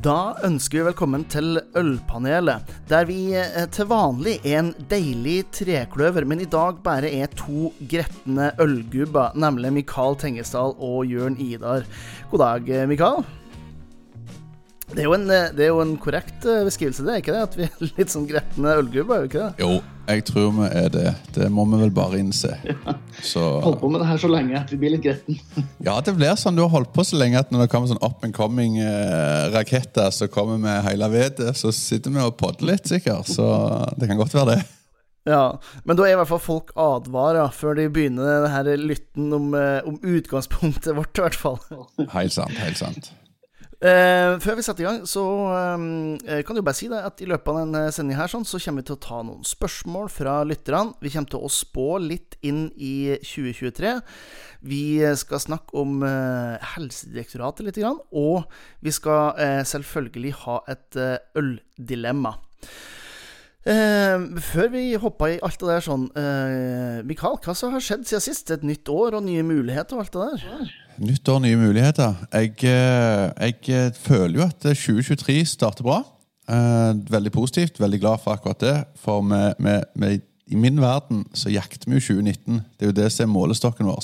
Da ønsker vi velkommen til Ølpanelet, der vi eh, til vanlig er en deilig trekløver, men i dag bare er to gretne ølgubber, nemlig Mikael Tengesdal og Jørn Idar. God dag, eh, Mikael. Det er, jo en, eh, det er jo en korrekt beskrivelse, det er ikke det? At vi er litt sånn gretne ølgubber, er vi ikke det? Jo, jeg tror vi er det. Det må vi vel bare innse. Så... Holdt på med det her så lenge at vi blir litt gretten. ja, det blir sånn. Du har holdt på så lenge at når det kommer sånn up and coming eh, raketter så kommer med hele vedet, så sitter vi og podder litt, sikkert. Så det kan godt være det. Ja, Men da er i hvert fall folk advara før de begynner det her lytten om, eh, om utgangspunktet vårt, i hvert fall. Helt sant. Helt sant. Uh, før vi setter i gang, så um, kan du bare si det at i løpet av denne sendinga her sånn, så kommer vi til å ta noen spørsmål fra lytterne. Vi kommer til å spå litt inn i 2023. Vi skal snakke om uh, Helsedirektoratet litt, grann, og vi skal uh, selvfølgelig ha et øldilemma. før vi hopper i alt det der sånn Mikael, hva som har skjedd siden sist? Et nytt år og nye muligheter og alt det der? Nytt år, nye muligheter. Jeg, eh, jeg, eh, føler jo at 2023 starter bra. Eh, veldig positivt. Veldig glad for akkurat det. For med, med, med, i min verden så jakter vi jo 2019. Det er jo det som er målestokken vår.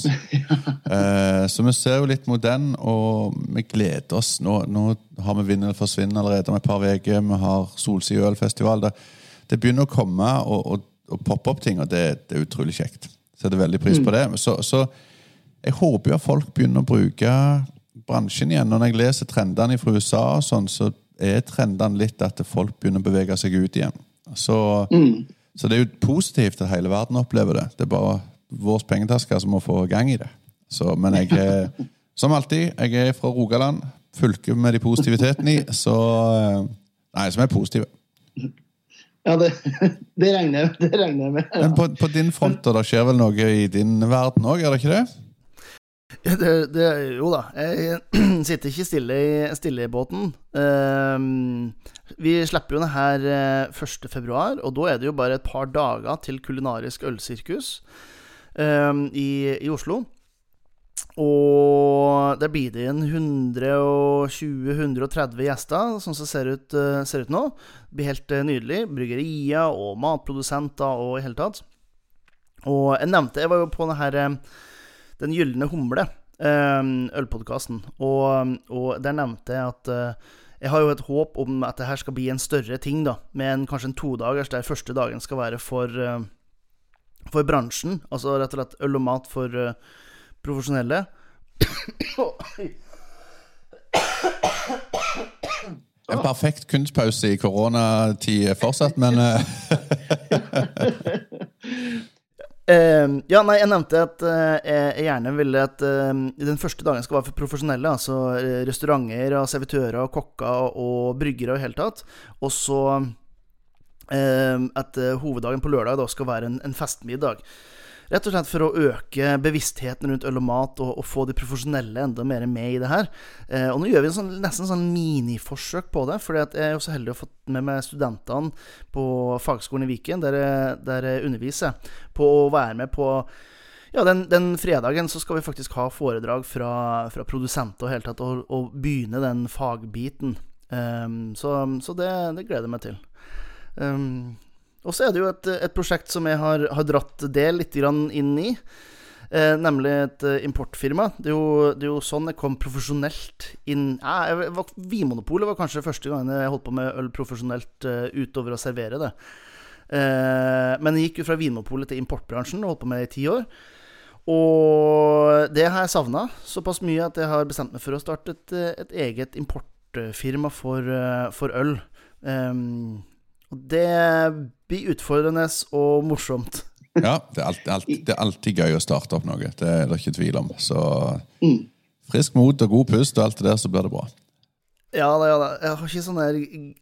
så vi ser jo litt mot den, og vi gleder oss. Nå, nå har vi Vinn eller forsvinn allerede om et par uker. Vi har Solsideølfestival. Det, det, begynner å komme og, og, og poppe opp ting, og det, det, er utrolig kjekt. Setter veldig pris på mm. det. Så, så jeg håper jo at folk begynner å bruke bransjen igjen. Når jeg leser trendene fra USA, og sånn, så er trendene litt at folk begynner å bevege seg ut igjen. Så, mm. så det er jo positivt at hele verden opplever det. Det er bare vår pengetaske som må få gang i det. Så, men jeg er, som alltid, jeg er fra Rogaland, fylket med de positivitetene i, så Nei, som er positive. Ja, det, det, regner, det regner jeg med. Ja. Men på, på, din front, og det skjer vel noe i din verden òg, gjør det ikke det? Det, det, jo da, jeg sitter ikke stille i, stille i båten. Uh, vi slipper jo det her 1.2, eh, og da er det jo bare et par dager til kulinarisk ølsirkus uh, i, i, Oslo. Og der blir det inn 120-130 gjester, sånn som det ser ut, uh, ser ut nå. Det blir helt uh, nydelig. Bryggerier og matprodusenter og i hele tatt. Og jeg nevnte Jeg var jo på det her den gylne humle, ehm, ølpodkasten, og, og, der nevnte jeg at eh, jeg har jo et håp om at det her skal bli en større ting, da, med en, kanskje en todagers der første dagen skal være for, eh, for bransjen. Altså rett og slett øl og mat for uh, profesjonelle. En perfekt kunstpause i koronatid fortsatt, men Uh, ja, nei, jeg nevnte at uh, jeg gjerne ville at uh, den første dagen skal være for profesjonelle. Altså eh, restauranter og servitører og kokker og bryggere og i hele tatt. Og så at hoveddagen på lørdag da skal være en, en festmiddag. Rett og slett for å øke bevisstheten rundt øl og mat, og, og få de profesjonelle enda mer med i det her. Eh, og nå gjør vi en sånn, nesten sånn miniforsøk på det, for jeg er jo så heldig å ha fått med meg studentene på fagskolen i Viken, der jeg, der jeg underviser, på å være med på ja, den, den, fredagen så skal vi faktisk ha foredrag fra, fra produsenter og hele tatt, og, og, begynne den fagbiten. Um, så, så det, det, gleder jeg meg til. Um, og så er det jo et, et prosjekt som jeg har, har dratt det litt inn i. Eh, nemlig et uh, importfirma. Det er, jo, det er, jo, sånn jeg kom profesjonelt inn ja, var, Vinmonopolet var kanskje første gang jeg holdt på med øl profesjonelt uh, utover å servere det. Eh, men jeg gikk jo fra Vinmonopolet til importbransjen og holdt på med det i ti år. Og det har jeg savna såpass mye at jeg har bestemt meg for å starte et, et eget importfirma for, for øl. Um, det blir utfordrende og morsomt. Ja, det er, alltid, alltid, det er, alltid, gøy å starte opp noe. Det er det ikke tvil om. Så mm. frisk mot og god pust og alt det der, så blir det bra. Ja da, ja da. Jeg har ikke sånne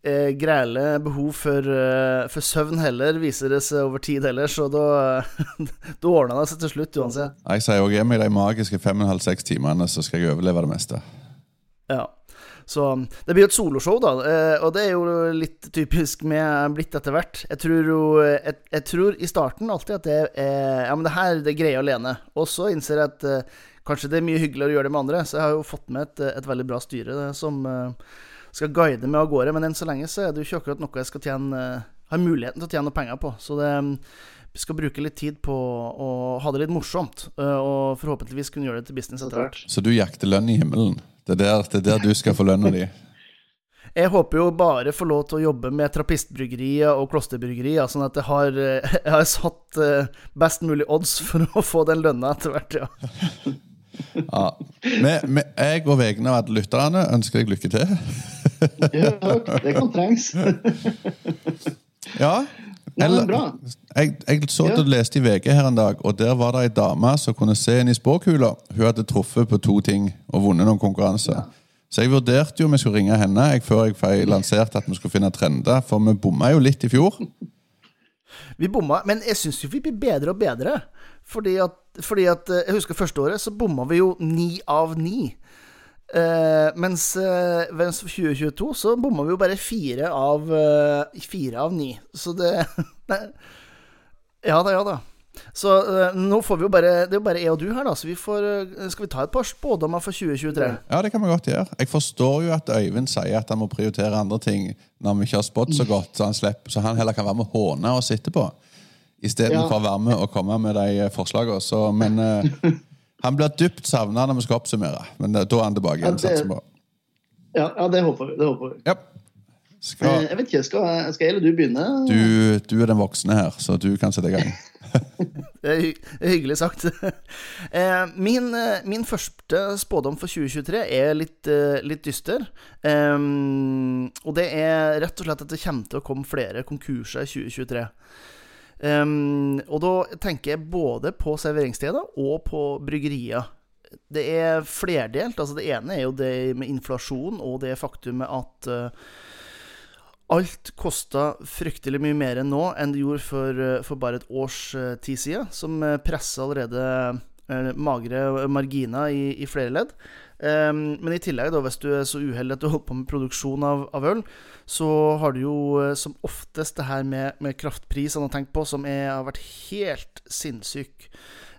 eh, græle behov for, uh, for, søvn heller, viser det seg over tid heller, så da, da ordner det seg til slutt uansett. Jeg sier òg hjemme i de magiske fem og en halv, seks timene, så skal jeg overleve det meste. Ja. Så det blir jo et soloshow, da. Eh, og det er jo litt typisk med blitt etter hvert. Jeg tror jo jeg, jeg, tror i starten alltid at det er Ja, men det her det greier alene. Og så innser jeg at uh, kanskje det er mye hyggeligere å gjøre det med andre. Så jeg har jo fått med et, et veldig bra styre som, uh, skal guide meg av gårde. Men enn så lenge så er det jo ikke akkurat noe jeg skal tjene eh, har muligheten til å tjene penger på. Så det vi skal bruke litt tid på å ha det litt morsomt, eh, og forhåpentligvis kunne gjøre det til business etter hvert. Så du jakter lønn i himmelen? Det er der, det er der du skal få lønna di? Jeg håper jo bare få lov til å jobbe med Trappistbryggeriet og Klosterbryggeriet, sånn at jeg har, eh, jeg har satt eh, best mulig odds for å få den lønna etter hvert, ja. Ja. Med, med, jeg og vegne av alle lytterne ønsker deg lykke til. Ja, det kan trengs. Ja. Nei, bra. Jeg, jeg så at du leste i VG her en dag, og der var det ei dame som kunne se inn i spåkula. Hun hadde truffet på to ting og vunnet noen konkurranser. Så jeg vurderte jo om jeg skulle ringe henne jeg, før jeg lanserte at vi skulle finne trender, for vi bomma jo litt i fjor. Vi bomma, men jeg syns jo vi blir bedre og bedre. Fordi at, fordi at eh, Jeg husker første året så bomma vi jo ni av ni. Eh, mens, uh, mens 2022 så bomma vi jo bare fire av uh, Fire av ni. Så det Ja da, ja da. Så uh, nå får vi jo bare Det er jo bare jeg og du her, da. Så vi får Skal vi ta et par spådommer for 2023? Ja, det kan vi godt gjøre. Jeg forstår jo at Øyvind sier at han må prioritere andre ting når vi ikke har spådd så godt, så han, slipper, så han heller kan være med å håne oss etterpå. Istedenfor Ja. å være med og komme med de forslagene. Så, men han blir dypt savna når vi skal oppsummere. Men eh, da er han tilbake igjen. Ja, det- satser på. Ja, ja det håper vi. Det håper vi. Ja. Eh, Skal, Jeg vet ikke, skal, skal jeg eller du begynne? du, du er den voksne her, så du kan sette i gang. Det er, hyggelig sagt. Eh, min, eh, min første spådom for 2023 er litt, eh, litt dyster. Og det er rett og slett at det kommer til å komme flere konkurser i 2023. Em, og da tenker jeg både på serveringssteder og på bryggerier. Det er flerdelt. Altså det ene er jo det med inflasjon og det faktumet at uh, Alt kosta fryktelig mye mer enn nå enn det gjorde for, eh, for bare et års eh, tid siden, som presser allerede magre marginer i, i flere ledd. Um, men i tillegg, da, hvis du er så uheldig at du holder på med produksjon av, av øl, så har du jo eh, som oftest det her med, med kraftprisene å tenke på, som er, har vært helt sinnssyk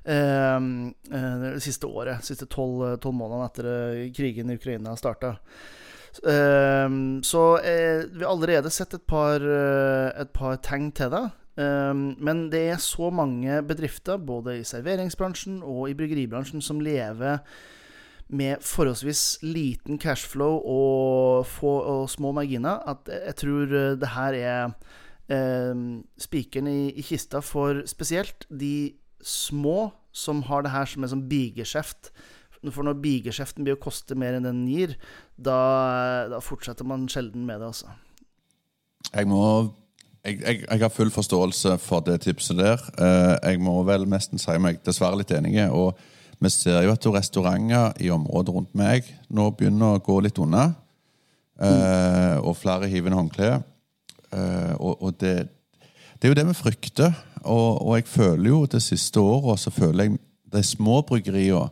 um, det siste året. De siste tolv månedene etter eh, krigen i Ukraina starta. Um, så eh, vi har allerede sett et par, et par tegn til det. Um, men det er så mange bedrifter, både i serveringsbransjen og i bryggeribransjen, som lever med forholdsvis liten cashflow og, få, og små marginer, at jeg tror eh, det her er eh, spikeren i, i kista for spesielt de små som har det her som en sånn bigeskjeft. For når bigeskjeften blir å koste mer enn den gir, da, da fortsetter man sjelden med det, altså. Jeg må jeg, jeg, jeg har full forståelse for det tipset der. Eh, jeg må vel nesten si meg dessverre litt enig. Og vi ser jo at restauranter i området rundt meg nå begynner å gå litt unna. Uh, og flere hiver inn håndkle. Uh, og og det, det er jo det vi frykter. Og, og jeg føler jo det siste året så føler jeg de små bryggeriene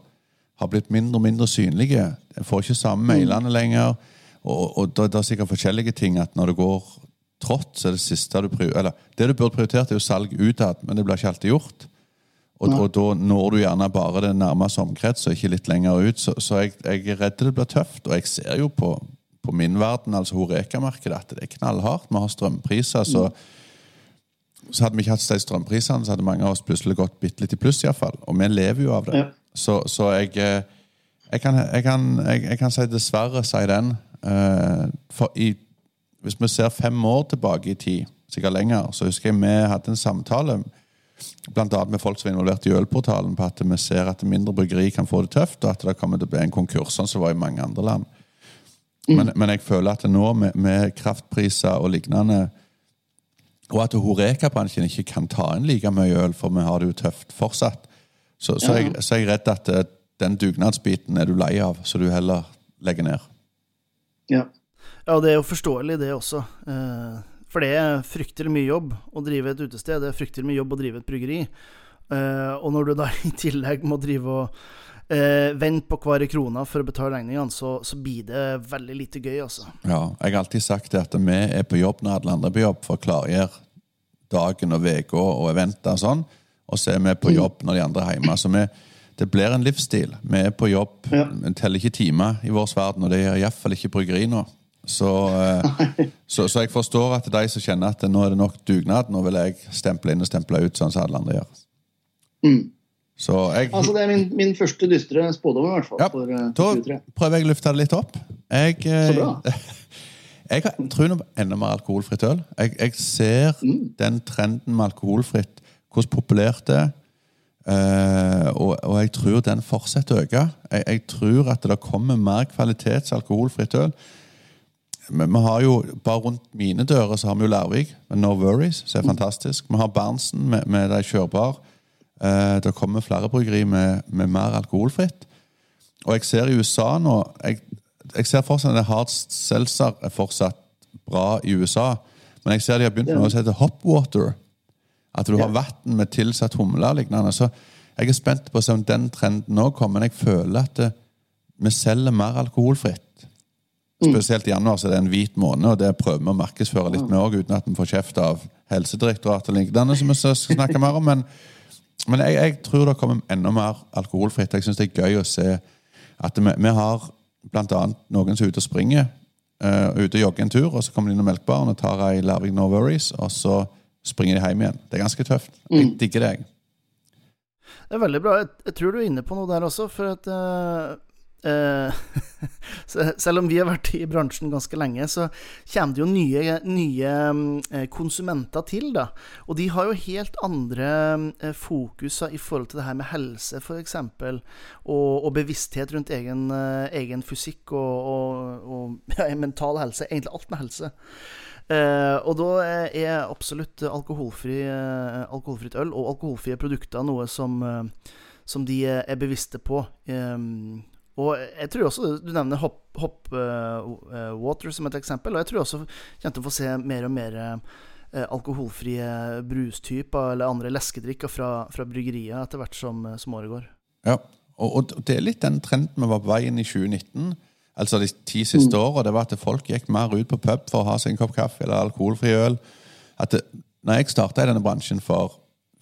har blitt mindre og mindre synlige. Jeg får ikke samme mailene lenger. Og, og det er sikkert forskjellige ting at når det går trått, så er det siste du prioriterer Eller det du burde prioritert, er jo salg utad, men det blir ikke alltid gjort. Og, og da når du gjerne bare den nærmeste omkrets, og ikke litt lenger ut. Så, så jeg, jeg er redd det blir tøft. Og jeg ser jo på, på min verden, altså Horeka-markedet, at det er knallhardt. Vi har strømpriser, så så hadde vi ikke hatt de strømprisene, så hadde mange av oss plutselig gått bitte litt i pluss. I hvert fall. Og vi lever jo av det. Ja. Så, så jeg, eh, jeg, kan, jeg, kan, jeg, kan si dessverre si den. Eh, For i, hvis vi ser fem år tilbake i tid, sikkert lenger, så husker jeg vi hadde en samtale annet med folk som er involvert i Ølportalen, på at vi ser at mindre bryggeri kan få det tøft, og at det kommer til å bli en konkurs, sånn som det var i mange andre land. Men, men jeg føler at nå, med, med kraftpriser og lignende og at Horeka-bransjen ikke kan ta inn like mye øl, for vi har det jo tøft fortsatt. Så, så, Ja. jeg, så er jeg redd at eh, den dugnadsbiten er du lei av, så du heller legger ned. Ja. Ja, det er jo forståelig, det også. Eh, For det er fryktelig mye jobb å drive et utested. Det er fryktelig mye jobb å drive et bryggeri. Uh, Og når du da i tillegg må drive og uh, vente på hver krone for å betale regningene, så, så blir det veldig lite gøy, altså. Ja, jeg har alltid sagt at vi er på jobb når alle andre er på jobb, for å klargjøre dagen og uka og eventer og sånn. Og så er vi på jobb når de andre er hjemme. Så vi, det blir en livsstil. Vi er på jobb. Ja. Vi teller ikke timer i vår verden, og det gjør iallfall ikke bryggeri nå. Så, eh, så, så jeg forstår at de som kjenner at nå er det nok dugnad, nå vil jeg stemple inn og stemple ut, sånn som alle andre gjør. Mm. Så jeg Altså, det er min, min første dystre spådom, i hvert fall. Ja, for, eh, Da 23. prøver jeg å løfte det litt opp. Jeg, eh, Så bra. jeg har- tror nå på enda mer alkoholfritt øl. Jeg, jeg ser Mm. den trenden med alkoholfritt, hvordan populært det er. Uh, og, og jeg tror den fortsetter å øke. Jeg, jeg tror at det kommer mer kvalitets alkoholfritt øl. Men vi har jo, Bare rundt mine dører så har vi jo Lærvik med No Worries, som er fantastisk. Vi har Berntsen med, med de kjørbare. Eh, det kommer flere bryggeri med, med mer alkoholfritt. Og jeg ser i USA nå Jeg, jeg ser fortsatt at hard seltzer er fortsatt bra i USA. Men jeg ser de har begynt med noe som heter hopwater. At du har vann med tilsatt humle og lignende. Så jeg er spent på å se om den trenden nå kommer. Men jeg føler at det, vi selger mer alkoholfritt. Spesielt i januar så er det en hvit måned, og det prøver vi å markedsføre litt med òg, uten at vi får kjeft av Helsedirektoratet og lignende, som vi skal snakke mer om. Men, men jeg, jeg tror det kommer enda mer alkoholfritt. Jeg syns det er gøy å se at vi, vi har annet noen som er ute og springer, uh, ute og jogger en tur, og så kommer de innom melkebaren og tar ei Larvik No Worries, og så springer de hjem igjen. Det er ganske tøft. Jeg digger det, jeg. Det er veldig bra. Jeg, jeg tror du er inne på noe der også, for at se- Selv om vi har vært i bransjen ganske lenge, så kommer det jo nye, nye eh, konsumenter til, da. Og de har jo helt andre eh, fokuser i forhold til det her med helse, f.eks. Og, og bevissthet rundt egen, eh, egen fysikk og, og, og ja, mental helse. Egentlig alt med helse. Uh, og da er absolutt alkoholfri, uh, alkoholfritt øl og alkoholfrie produkter noe som, uh, som de er bevisste på. Um, og jeg tror også Du nevner Hop, hop eh, eh, Water som et eksempel. Og jeg tror også kommer til å få se mer og mer uh, alkoholfrie brustyper eller andre leskedrikker fra, fra bryggerier etter hvert som, som året går. Ja, og, og det er litt den trenden vi var på vei inn i 2019. Altså de ti siste årene. Det var at folk gikk mer ut på pub for å ha sin kopp kaffe eller alkoholfri øl. At det, når jeg starta i denne bransjen for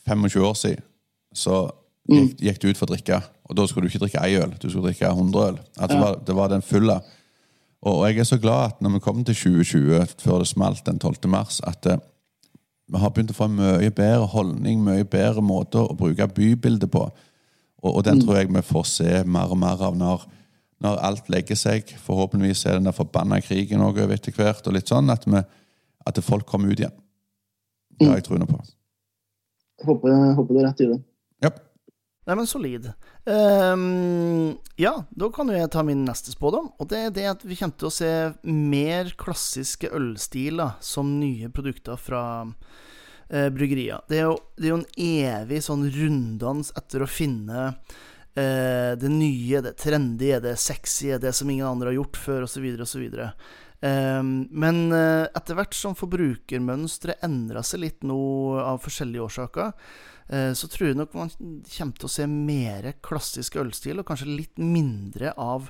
25 år siden, så gikk, gikk du ut for å drikke. Og da skulle du ikke drikke ei øl, du skulle drikke 100 øl. Altså, var, det var den fulle. Og, og jeg er så glad at når vi kom til 2020, før det smalt den 12. mars, at uh, vi har begynt å få en mye bedre holdning, mye bedre måter å bruke bybildet på. Og, og den tror jeg vi får se mer og mer av når, når alt legger seg. Forhåpentligvis er den der forbanna krigen òg over etter hvert, og litt sånn at, vi, at folk kommer ut igjen. Det har jeg troen på. Håper, håper du har rett i det. Nei, men solid. Um, ja, da kan jo jeg ta min neste spådom. Og det er det at vi kommer til å se mer klassiske ølstiler som nye produkter fra uh, bryggerier. Det er, jo, det er jo en evig sånn runddans etter å finne uh, det nye, det trendy, det sexy, det som ingen andre har gjort før, osv., osv. Um, men uh, etter hvert som forbrukermønsteret endra seg litt nå av forskjellige årsaker, så tror jeg nok man kommer til å se mer klassisk ølstil, og kanskje litt mindre av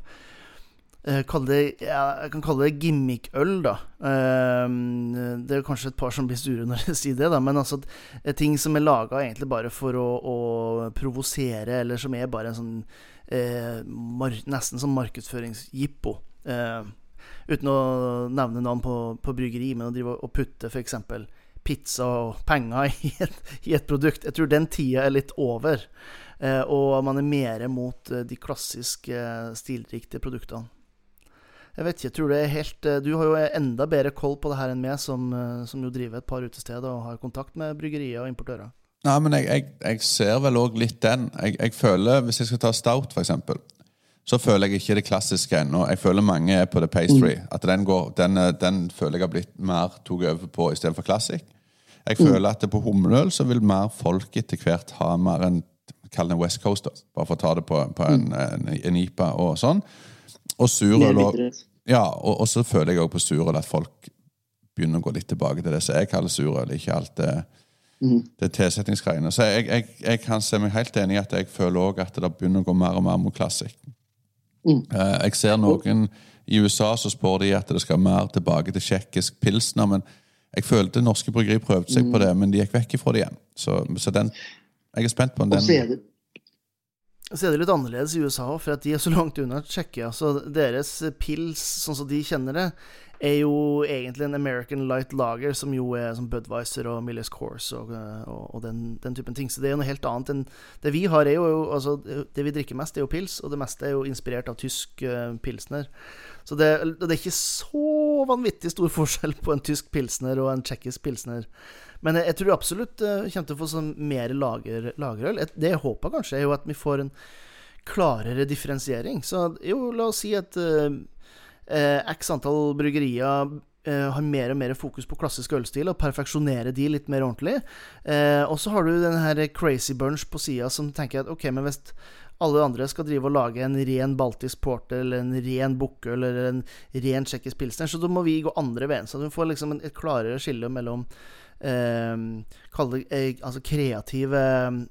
eh, Jeg kan kalle det gimmick-øl, da. Um, det er kanskje et par som blir sure når jeg sier det, da, men altså eh, ting som er laga egentlig bare for å, å provosere, eller som er bare en sånn eh, nesten som markedsføringsjippo. Eh, uten å nevne navn på, på bryggeri, men å drive og putte f.eks. pizza og penger i et, i et produkt. Jeg tror den tida er litt over, eh, og man er mer mot eh, de klassiske, eh, stilriktige produktene. Jeg vet ikke, jeg tror det er helt Du har jo enda bedre koll på det her enn meg, som, som jo driver et par utesteder og har kontakt med bryggerier og importører. Nei, men jeg, jeg, jeg ser vel òg litt den. Jeg, jeg føler, Hvis jeg skal ta stout, eksempel, så føler jeg ikke det klassiske ennå. Jeg føler mange er på the pastry. At den, går, den, eh, den føler jeg har blitt mer tok over på istedenfor classic. Jeg føler at på humleøl så vil mer folk etter hvert ha mer en Kall det West Coast, da. Bare for å ta det på, på en, en, en IPA og sånn. Og surøl og. Ja, og, og så føler jeg òg på surøl at folk begynner å gå litt tilbake til det som jeg kaller surøl, ikke alt det, det tilsetningsgreiene. Så jeg, jeg, jeg kan se meg helt enig i at jeg føler òg at det begynner å gå mer og mer mot classic. Mm. Eh, jeg ser noen i USA så spår de at det skal mer tilbake til tsjekkisk pilsner. Men jeg følte norske bryggeri prøvde seg på det, men de gikk vekk ifra det igjen. Så, så den Jeg er spent på den. Og så er det så er det litt annerledes i USA for at de er så langt unna Tsjekkia. Så deres pils, sånn som de kjenner det, er jo egentlig en American Light Lager, som jo er som Budwiser og Millis Course og, og, og den, den, typen ting. Så det er jo noe helt annet enn Det vi har, er jo altså, Det vi drikker mest, er jo pils, og det meste er jo inspirert av tysk uh, pilsner. Så det, det, er ikke så vanvittig stor forskjell på en tysk pilsner og en tsjekkisk pilsner. Men jeg, jeg, tror absolutt uh, kommer til å få sånn mer lager, lagerøl. Det jeg håper kanskje, er jo at vi får en klarere differensiering. Så jo, la oss si at uh, eh, x antall bryggerier eh, har mer og mer fokus på klassisk ølstil og perfeksjonere de litt mer ordentlig. Eh, og så har du den her crazy bunch på sida som tenker at ok, men hvis alle andre skal drive og lage en ren baltisk porter eller en ren bukkøl eller en ren tsjekkisk pilsner, så da må vi gå andre veien. Så du får liksom et klarere skille mellom eh, kalle det eh, altså kreative,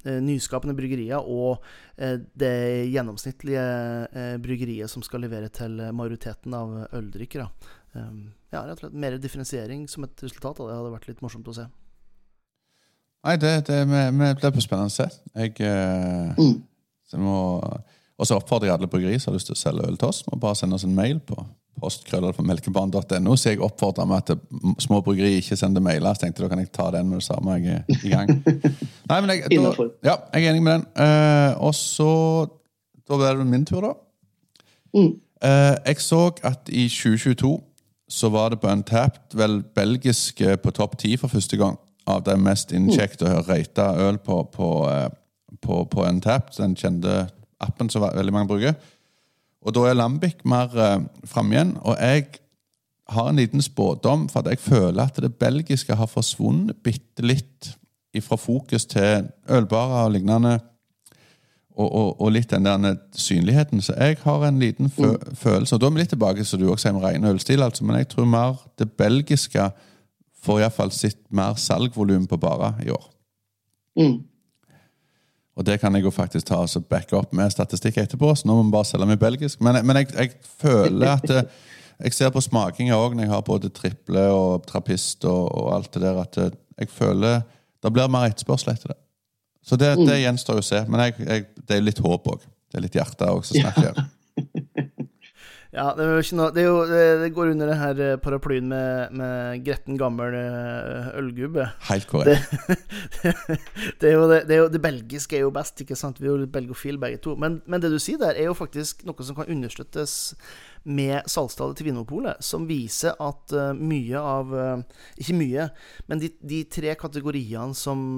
eh, nyskapende bryggerier og eh, det gjennomsnittlige eh, bryggeriet som skal levere til majoriteten av øldrikkere. Um, ja, rett og slett mer differensiering som et resultat av det hadde vært litt morsomt å se. Nei, det, det, det blir spennende. Jeg eh, mm. må også oppfordrer jeg alle bryggerier som har lyst til å selge øl til oss, må bare sende oss en mail på postkrøller Så jeg oppfordra meg at små bryggeri ikke sender mailer. Så tenkte da kan jeg ta den med det samme jeg er i gang. Nei, men jeg, da, ja, jeg er enig med den. Uh, og så Da blir det min tur, da. Mm. Uh, jeg så at i 2022 så var det på Untapped vel belgisk eh, på topp ti for første gang. Av det mest innkjekt å rate øl på, på, på, på Untapped. Den kjente appen som veldig mange bruker. Og da er Lambic mer eh, framme igjen. Og jeg har en liten spådom, for at jeg føler at det belgiske har forsvunnet bitte litt fra fokus til ølbarer og lignende. Og, og, og, litt den der synligheten. Så jeg har en liten fø mm. følelse Og da er vi litt tilbake så du også sier med ren ølstil, altså, men jeg tror mer det belgiske får iallfall sitt mer salgvolum på barer i år. Mm. Og det kan jeg jo faktisk ta og backe opp med statistikk etterpå, så nå må vi bare selge med belgisk. Men, men jeg, jeg, føler at eh, Jeg ser på smakinga òg når jeg har både triple og trappist og, og, alt det der, at eh, jeg føler det blir mer etterspørsel etter det. Så det, det mm. gjenstår jo å se. Men jeg, det er litt håp òg. Det er litt hjerte òg som snakker. Ja, det, noe, det, jo, det, går under den her eh, paraplyen med, med gretten gammel eh, ølgubbe. Helt korrekt. Det, jo det, det, belgiske er jo best, ikke sant? Vi er jo belgofile begge to. Men, men, det du sier der, er jo faktisk noe som kan understøttes med salgstallet til Vinmonopolet, som viser at uh, mye av Ikke mye, men de, de tre kategoriene som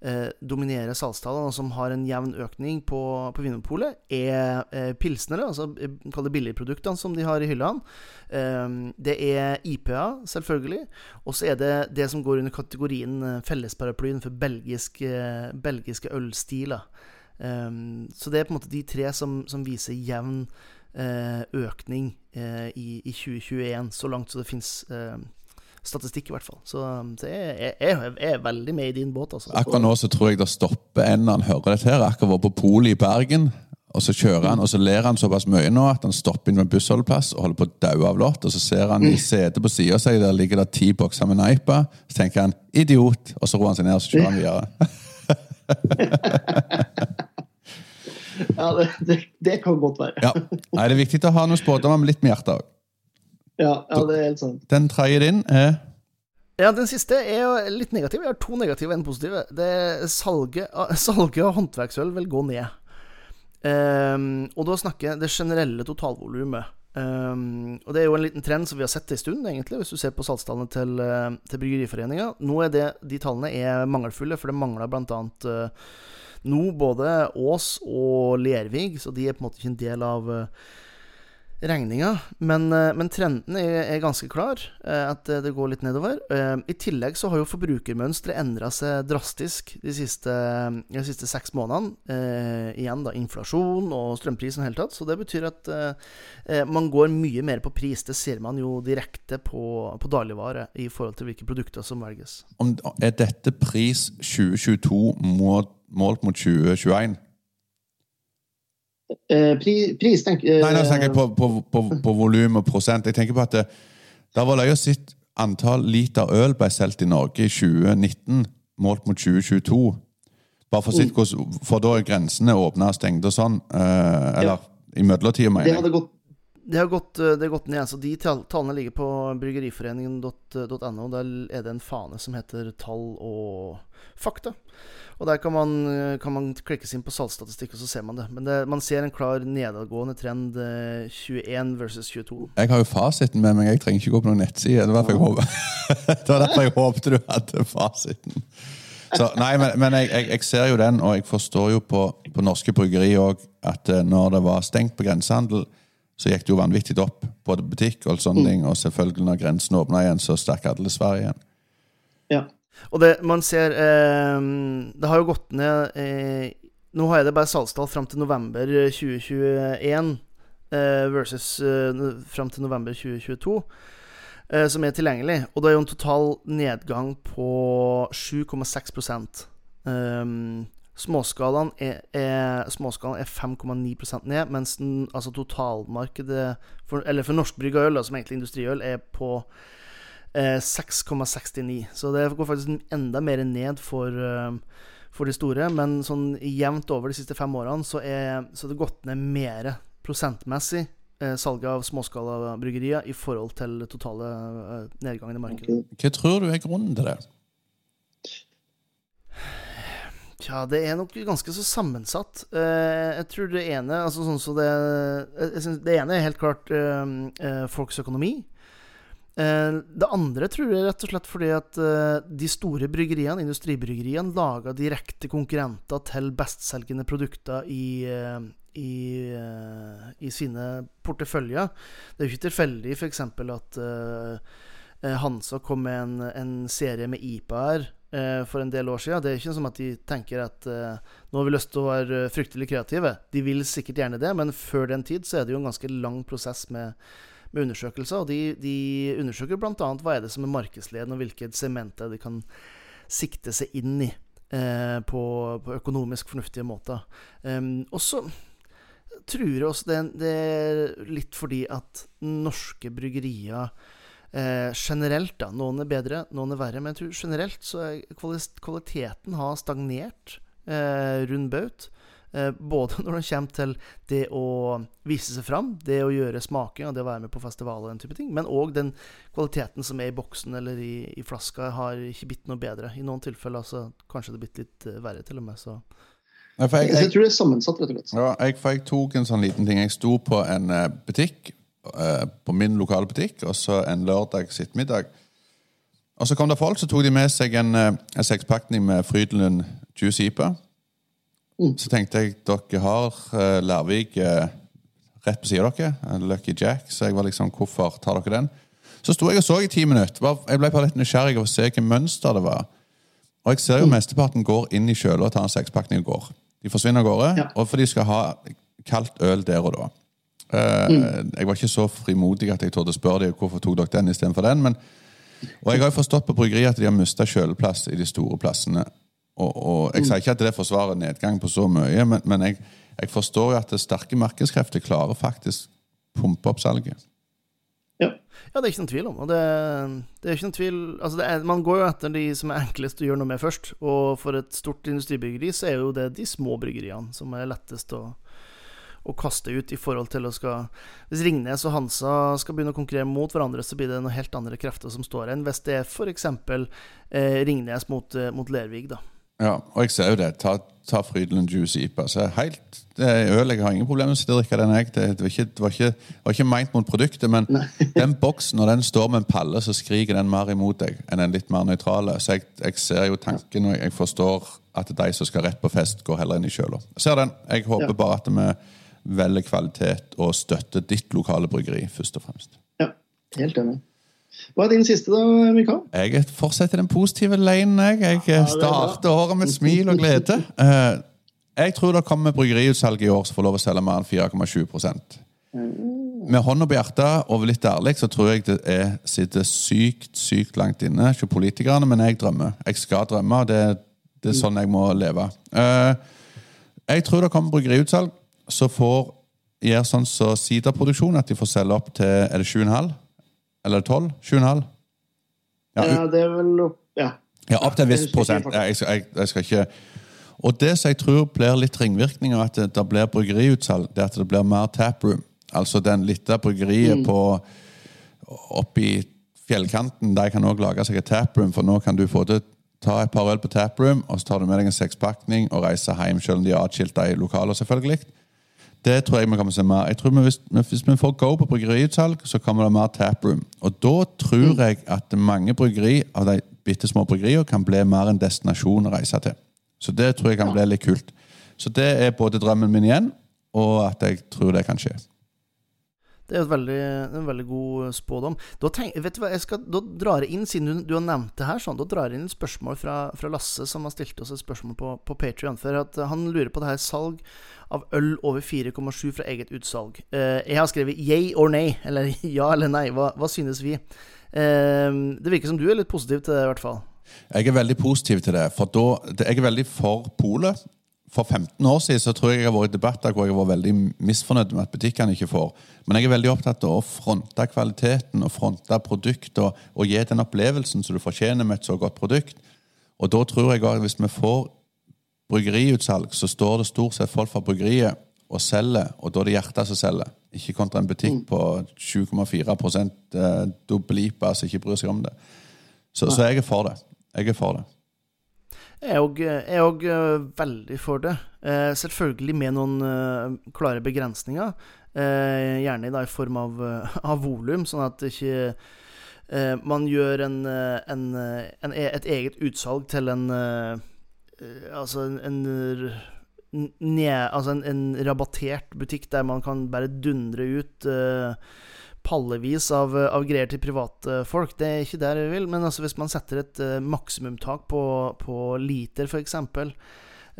eh, dominerer salgstallene, og som har en jevn økning på, på Vinmonopolet, er eh, pilsnere, altså eh, kall det billigproduktene som de har i hyllene. Eh, det er IPA, selvfølgelig. Og så er det det som går under kategorien eh, fellesparaplyen for belgiske, belgiske ølstiler. Eh, så det er på en måte de tre som, som viser jevn økning i, i, 2021, så langt så det fins statistikk, i hvert fall. Så, så jeg, jeg, jeg, er veldig med i din båt. Altså. Akkurat nå så tror jeg det stopper en når han hører dette. her. Akkurat var på polet i Bergen. Og så kjører han, og så ler han såpass mye nå at han stopper inn ved bussholdeplass og holder på å daue av lott. Og så ser han i setet på sida av seg, der ligger det ti bokser med Neipa. Så tenker han 'idiot', og så roer han seg ned og så kjører han videre. ja, det, det, det, kan godt være. ja. Nei, Det er viktig å ha noen spådommer med litt med hjertet òg. Ja, ja, det er helt sant. Den tredje din er ja, Den siste er jo litt negativ. Jeg har to negative og en positive. Det salget, salget av håndverksøl vil gå ned. Um, og da snakker jeg det generelle totalvolumet. Um, og det er jo en liten trend som vi har sett en stund, egentlig, hvis du ser på salgstallene til, eh, til Bryggeriforeninga. Nå er det, de tallene er mangelfulle, for det mangler bl.a. Uh, nå både Ås og Lervig, så de er på en måte ikke en del av uh, regninga. Men, eh, men, trenden er, er, ganske klar, eh, at det går litt nedover. Eh, I tillegg så har jo forbrukermønsteret endra seg drastisk de siste, de siste, seks månedene. Igjen da inflasjon og strømpris i hele tatt. Så det betyr at man går mye mer på pris. Det ser man jo direkte på, på dagligvare i forhold til hvilke produkter som velges. Om, er dette pris 2022 målt mot 2021? Eh, pri, pris tenk, jeg Nei, nå tenker jeg på, på, på, på volum og prosent. Jeg tenker på at det, det var løye sitt antall liter øl ble solgt i Norge i 2019 målt mot 2022. Bare for, sitt, hvordan- for da er grensene åpna og stengte og sånn. eh, eller i mellomtida, mener jeg. hadde gått Det har gått, eh, det har gått ned. så De tallene ligger på bryggeriforeningen.no. Der er det en fane som heter Tall og fakta. Og Der kan man, eh, kan man klikke seg inn på salgsstatistikk, og så ser man det. Men det, man ser en klar nedadgående trend eh, 21 versus 22. Jeg har jo fasiten med meg, jeg trenger ikke gå på noen nettside. Det var håpet- det var derfor jeg håpte du hadde fasiten. Så, nei, men, men jeg, jeg, jeg ser jo den, og jeg forstår jo på, på norske bryggeri òg at eh, når det var stengt på grensehandel, så gikk det jo vanvittig opp både butikk og sånne ting. Og selvfølgelig når grensen åpna igjen, så stakk alle Sverige igjen. Ja. Og det man ser eh, Det har jo gått ned eh, Nå har jeg det bare salgstall fram til november 2021 eh, versus eh, fram til november 2022. eh, Som er tilgjengelig. Og det er jo en total nedgang på 7,6 um, Småskalaen er, er, småskalaen er 5,9% ned, mens den, altså totalmarkedet for, Eller for norskbrygga øl, som egentlig industriøl, er på eh, 6,69. Så det går faktisk enda mer ned for, uh, for de store. Men sånn jevnt over de siste fem årene så er så det gått ned mer prosentmessig eh, salget av småskalabryggerier i forhold til totale eh, nedgangen i markedet. Hva tror du er grunnen til det? Tja, det er nok ganske så sammensatt. Eh, jeg tror det ene altså sånn så det, synes det ene er helt klart eh, eh, folks økonomi. Eh, det andre tror jeg rett og slett fordi at eh, de store bryggeriene, industribryggeriene, lager direkte konkurrenter til bestselgende produkter i, eh, i, eh, i sine porteføljer. Det er jo ikke tilfeldig f.eks. at eh, eh, Hansa kom med en, en serie med IPA-er eh, for en del år siden. Det er ikke som at de tenker at eh, nå har vi lyst til å være eh, fryktelig kreative. De vil sikkert gjerne det, men før den tid så er det jo en ganske lang prosess med, med undersøkelser. Og de, de undersøker bl.a. hva er det som er markedsledende, og hvilke sementer de kan sikte seg inn i. Eh, på, på økonomisk fornuftige måter. Um, og så tror jeg også det, det er litt fordi at norske bryggerier eh, generelt, da Noen er bedre, noen er verre. Men jeg tror generelt så er kvaliteten har stagnert eh, rundt baut. Eh, både når det kommer til det å vise seg fram, det å gjøre smaking og det å være med på festival og den type ting, men òg den kvaliteten som er i boksen eller i, i flaska, har ikke blitt noe bedre. I noen tilfeller altså, kanskje det har blitt litt eh, verre, til og med. Så Nei, jeg, jeg jeg, tror det er sammensatt, rett og slett. ja, jeg, for jeg tok en sånn liten ting. Jeg sto på en eh, butikk, på min lokale butikk, og så en lørdag ettermiddag. Og så kom det folk, så tok de med seg en, eh, en sekspakning med Frydenlund Juice IPA. Så tenkte jeg dere har uh, Lærvik eh, rett på siden av dere, Lucky Jack, så jeg var liksom, hvorfor tar dere den? Så sto jeg og så i ti minutter. Jeg ble bare litt nysgjerrig på å se hvilket mønster det var. Og jeg ser jo mesteparten går inn i kjøla og tar en sekspakning og går. De forsvinner av gårde, Ja. og for de skal ha kaldt øl der og da. Eh, Jeg var ikke så frimodig at jeg torde spørre dem hvorfor tok dere den istedenfor den. Men, og jeg har jo forstått på bryggeriet at de har mista kjøleplass i de store plassene. Og, og Jeg sier ikke at det forsvarer nedgang på så mye, men, men jeg, jeg forstår jo at det sterke markedskrefter klarer faktisk pumpe opp salget. Ja. Ja, det er ikke noen tvil om. Og det, det er ikke noen tvil altså det er, Man går jo etter de som er enklest å gjøre noe med først. Og for et stort industribryggeri så er jo det de små bryggeriene som er lettest å, å kaste ut i forhold til å skal Hvis Ringnes og Hansa skal begynne å konkurrere mot hverandre, så blir det noen helt andre krefter som står enn hvis det er f.eks. Eh, Ringnes mot, eh, mot Lervig, da. Ja, og jeg ser jo det. Ta, ta Frydenlund Juice IPA. Så helt, det er øl. Jeg har ingen problemer med å drikke den. Jeg. Det, det, var ikke, det, var ikke, det var ikke meint mot produktet, men den boksen, når den står med en palle, så skriker den mer imot deg enn den litt mer nøytrale. Så jeg, jeg ser jo tanken, og jeg forstår at de som skal rett på fest, går heller inn i kjøla. Jeg ser den. Jeg håper Ja. bare at vi velger kvalitet og støtter ditt lokale bryggeri, først og fremst. ja. Helt enig. Hva er din siste, da, Mikael? Jeg fortsetter den positive leinen. Jeg, jeg er starter året med smil og glede. Eh, jeg tror det kommer bryggeriutsalg i år som får lov å selge mer enn 4,7 Med hånda på hjertet og litt ærlig så tror jeg det er, sitter sykt sykt langt inne Ikke politikerne, men jeg drømmer. Jeg skal drømme, og det, det er sånn jeg må leve. Eh, jeg tror det kommer bryggeriutsalg som får gjør sånn som siderproduksjon, at de får selge opp til Er det 7,5? Eller 12? 7,5? Ja, Ja, det er vel opp Ja. ja, opp til en viss prosent. Jeg, jeg, jeg, skal ikke Og det som jeg tror blir litt ringvirkninger at det, det blir bryggeriutsalg, det at det blir mer taproom. Altså den lille bryggeriet på oppi fjellkanten, de kan òg lage seg et taproom, for nå kan du få til ta et par øl på taproom, og så tar du med deg en sekspakning og reiser hjem, selv om de er atskilt de lokaler, selvfølgelig. Det tror jeg vi kommer til å se mer. Jeg tror vi, hvis, hvis vi får go på bryggeriutsalg, så kommer det mer taproom. Og da tror jeg at mange bryggeri av de bitte små bryggeriene kan bli mer en destinasjon å reise til. Så det tror jeg kan bli litt kult. Så det er både drømmen min igjen, og at jeg tror det kan skje. Det er jo en veldig god spådom. Da, tenk, vet du hva, jeg skal, da drar jeg inn, siden du, du har nevnt det her, sånn, da drar jeg inn et spørsmål fra, fra Lasse, som har stilt oss et spørsmål på, på Patrion. At han lurer på det her salg av øl over 4,7 fra eget utsalg. Eh, jeg har skrevet yay or nay, eller ja eller nei. Hva, hva synes vi? Eh, det virker som du er litt positiv til det, i hvert fall. Jeg er veldig positiv til det, for da, jeg er veldig for polet for 15 år siden så tror jeg jeg har vært i debatter hvor jeg var veldig misfornøyd med at butikkene ikke får. Men jeg er veldig opptatt av å fronte kvaliteten og fronte produktet og, og, gi den opplevelsen som du fortjener med et så godt produkt. Og da tror jeg at hvis vi får bryggeriutsalg, så står det stort sett folk fra bryggeriet og selger, og da er det hjertet som selger. Ikke kontra en butikk på 7,4 eh, dobbelipa som ikke bryr seg om det. Så, så jeg er for det. Jeg er for det. Jeg er òg eh, veldig for det. Eh, selvfølgelig med noen eh, klare begrensninger. Gjerne da, i form av, av volum, sånn at ikke man gjør en, en, en, e, et eget utsalg til en Altså en, ned, altså en, rabattert butikk der man kan bare dundre ut pallevis av, av, greier til privatfolk. Det er ikke der jeg vil. Men altså, hvis man setter et uh, maksimumtak på, på liter, f.eks., um,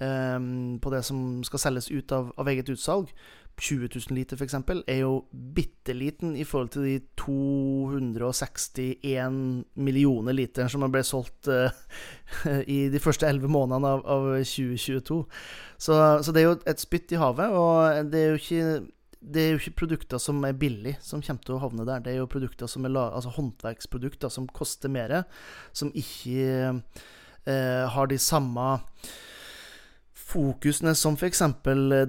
ehm, på det som skal selges ut av, av eget utsalg, 20 000 liter f.eks., er jo bitte liten i forhold til de 261 millioner liter som ble solgt uh, i de første 11 månedene av, av 2022. Så, så, det er jo et spytt i havet, og det er jo ikke det er jo ikke produkter som er billige, som kommer til å havne der. Det er jo produkter som er altså håndverksprodukter som koster mer, som ikke eh, har de samme fokusene som f.eks.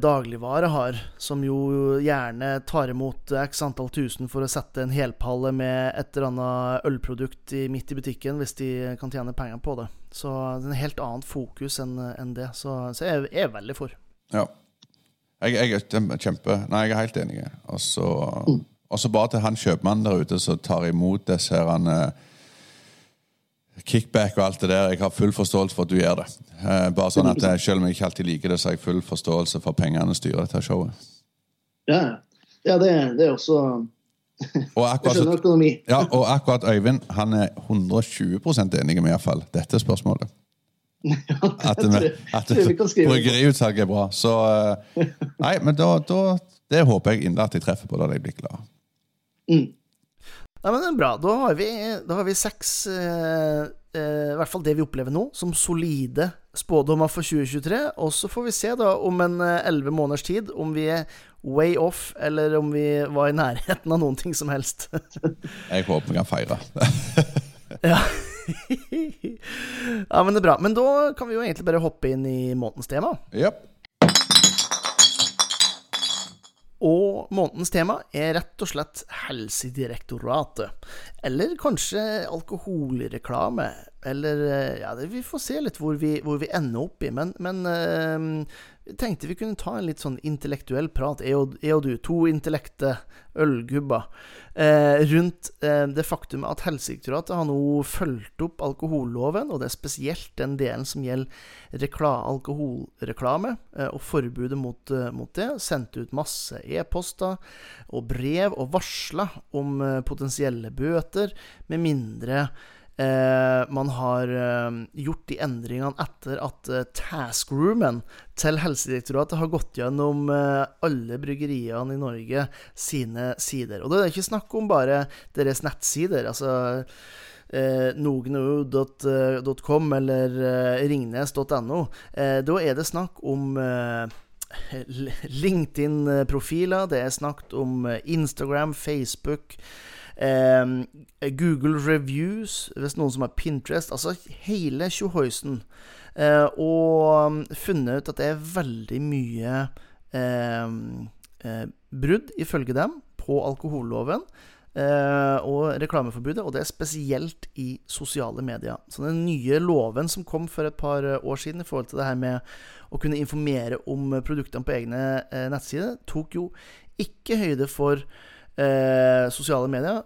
dagligvare har, som jo gjerne tar imot x antall tusen for å sette en helpalle med et eller annet ølprodukt midt i butikken, hvis de kan tjene penger på det. Så det er en helt annet fokus enn en det. Så, så jeg er veldig for. Ja, jeg, jeg, er kjempe Nei, jeg er helt enig. Og så mm. bare til han kjøpmannen der ute som tar imot disse her han, uh, kickback og alt det der. Jeg har full forståelse for at du gjør det. Uh, bare sånn at uh, Selv om jeg ikke alltid liker det, så har jeg full forståelse for pengene styrer dette showet. Ja, ja det, det, er også og akkurat, ja, og akkurat Øyvind han er 120% enig med iallfall dette spørsmålet. at, at bryggeriutsalget er bra. Så eh, Nei, men da, da Det håper jeg inderlig at de treffer på. Da de blir glade. Mm. Nei, men det er bra. Da har vi, da har vi seks eh, eh, I hvert fall det vi opplever nå, som solide spådommer for 2023. Og så får vi se da om en eh, elleve måneders tid om vi er way off, eller om vi var i nærheten av noen ting som helst. jeg håper vi kan feire. ja. ja, men det er bra. Men da kan vi jo egentlig bare hoppe inn i månedens tema. Yep. Og månedens tema er rett og slett Helsedirektoratet. Eller kanskje alkoholreklame. Eller Ja, det, vi får se litt hvor vi, hvor vi ender opp i. Men, men jeg tenkte vi kunne ta en litt sånn intellektuell prat, jeg og, jeg og du, to intellekte ølgubber, eh, rundt eh, det faktum at Helsedirektoratet har nå fulgt opp alkoholloven, og det er spesielt den delen som gjelder rekla, alkoholreklame eh, og forbudet mot, eh, mot, det. Sendt ut masse e-poster og brev og varsla om eh, potensielle bøter, med mindre Eh, man har eh, gjort de endringene etter at eh, taskroomen til Helsedirektoratet har gått gjennom eh, alle bryggeriene i Norge sine sider. Og det er ikke snakk om bare deres nettsider. altså eh, nogno.com eller eh, ringnes.no. Eh, da er det snakk om LinkedIn-profiler, det er snakk om Instagram, Facebook Eh, Google Reviews, hvis noen som har Pinterest Altså hele tjohoisen. eh, og um, funnet ut at det er veldig mye eh, eh, brudd, ifølge dem, på alkoholloven. Uh, og reklameforbudet, og det er spesielt i sosiale medier. Så den nye loven som kom for et par år siden i forhold til det her med å kunne informere om produktene på egne nettsider, tok jo ikke høyde for uh, sosiale medier.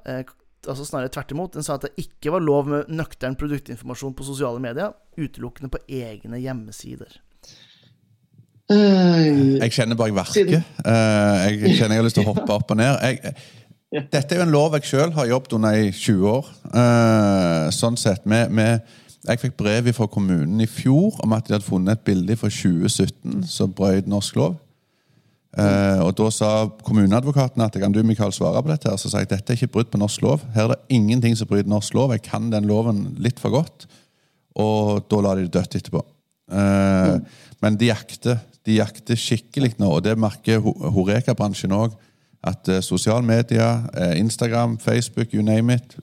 altså Snarere tvert imot. Den sa at det ikke var lov med nøktern produktinformasjon på sosiale medier, utelukkende på egne hjemmesider. Jeg kjenner bare jeg verker. jeg kjenner jeg har lyst til å hoppe opp og ned. Jeg dette er jo en lov jeg sjøl har jobbet under i 20 år. Uh, sånn sett, med, med, Jeg fikk brev fra kommunen i fjor om at de hadde funnet et bilde fra 2017 som brøt norsk lov. Uh, og Da sa kommuneadvokaten at kan du Mikael, svare på dette. her, Så sa jeg dette er ikke brudd på norsk lov. Her er det ingenting som bryter norsk lov. Jeg kan den loven litt for godt. Og da la de det dødt etterpå. Uh, mm. Men de jakter, de jakter skikkelig nå, og det merker Horeka-bransjen òg at uh, sosiale medier, Instagram, Facebook, you name it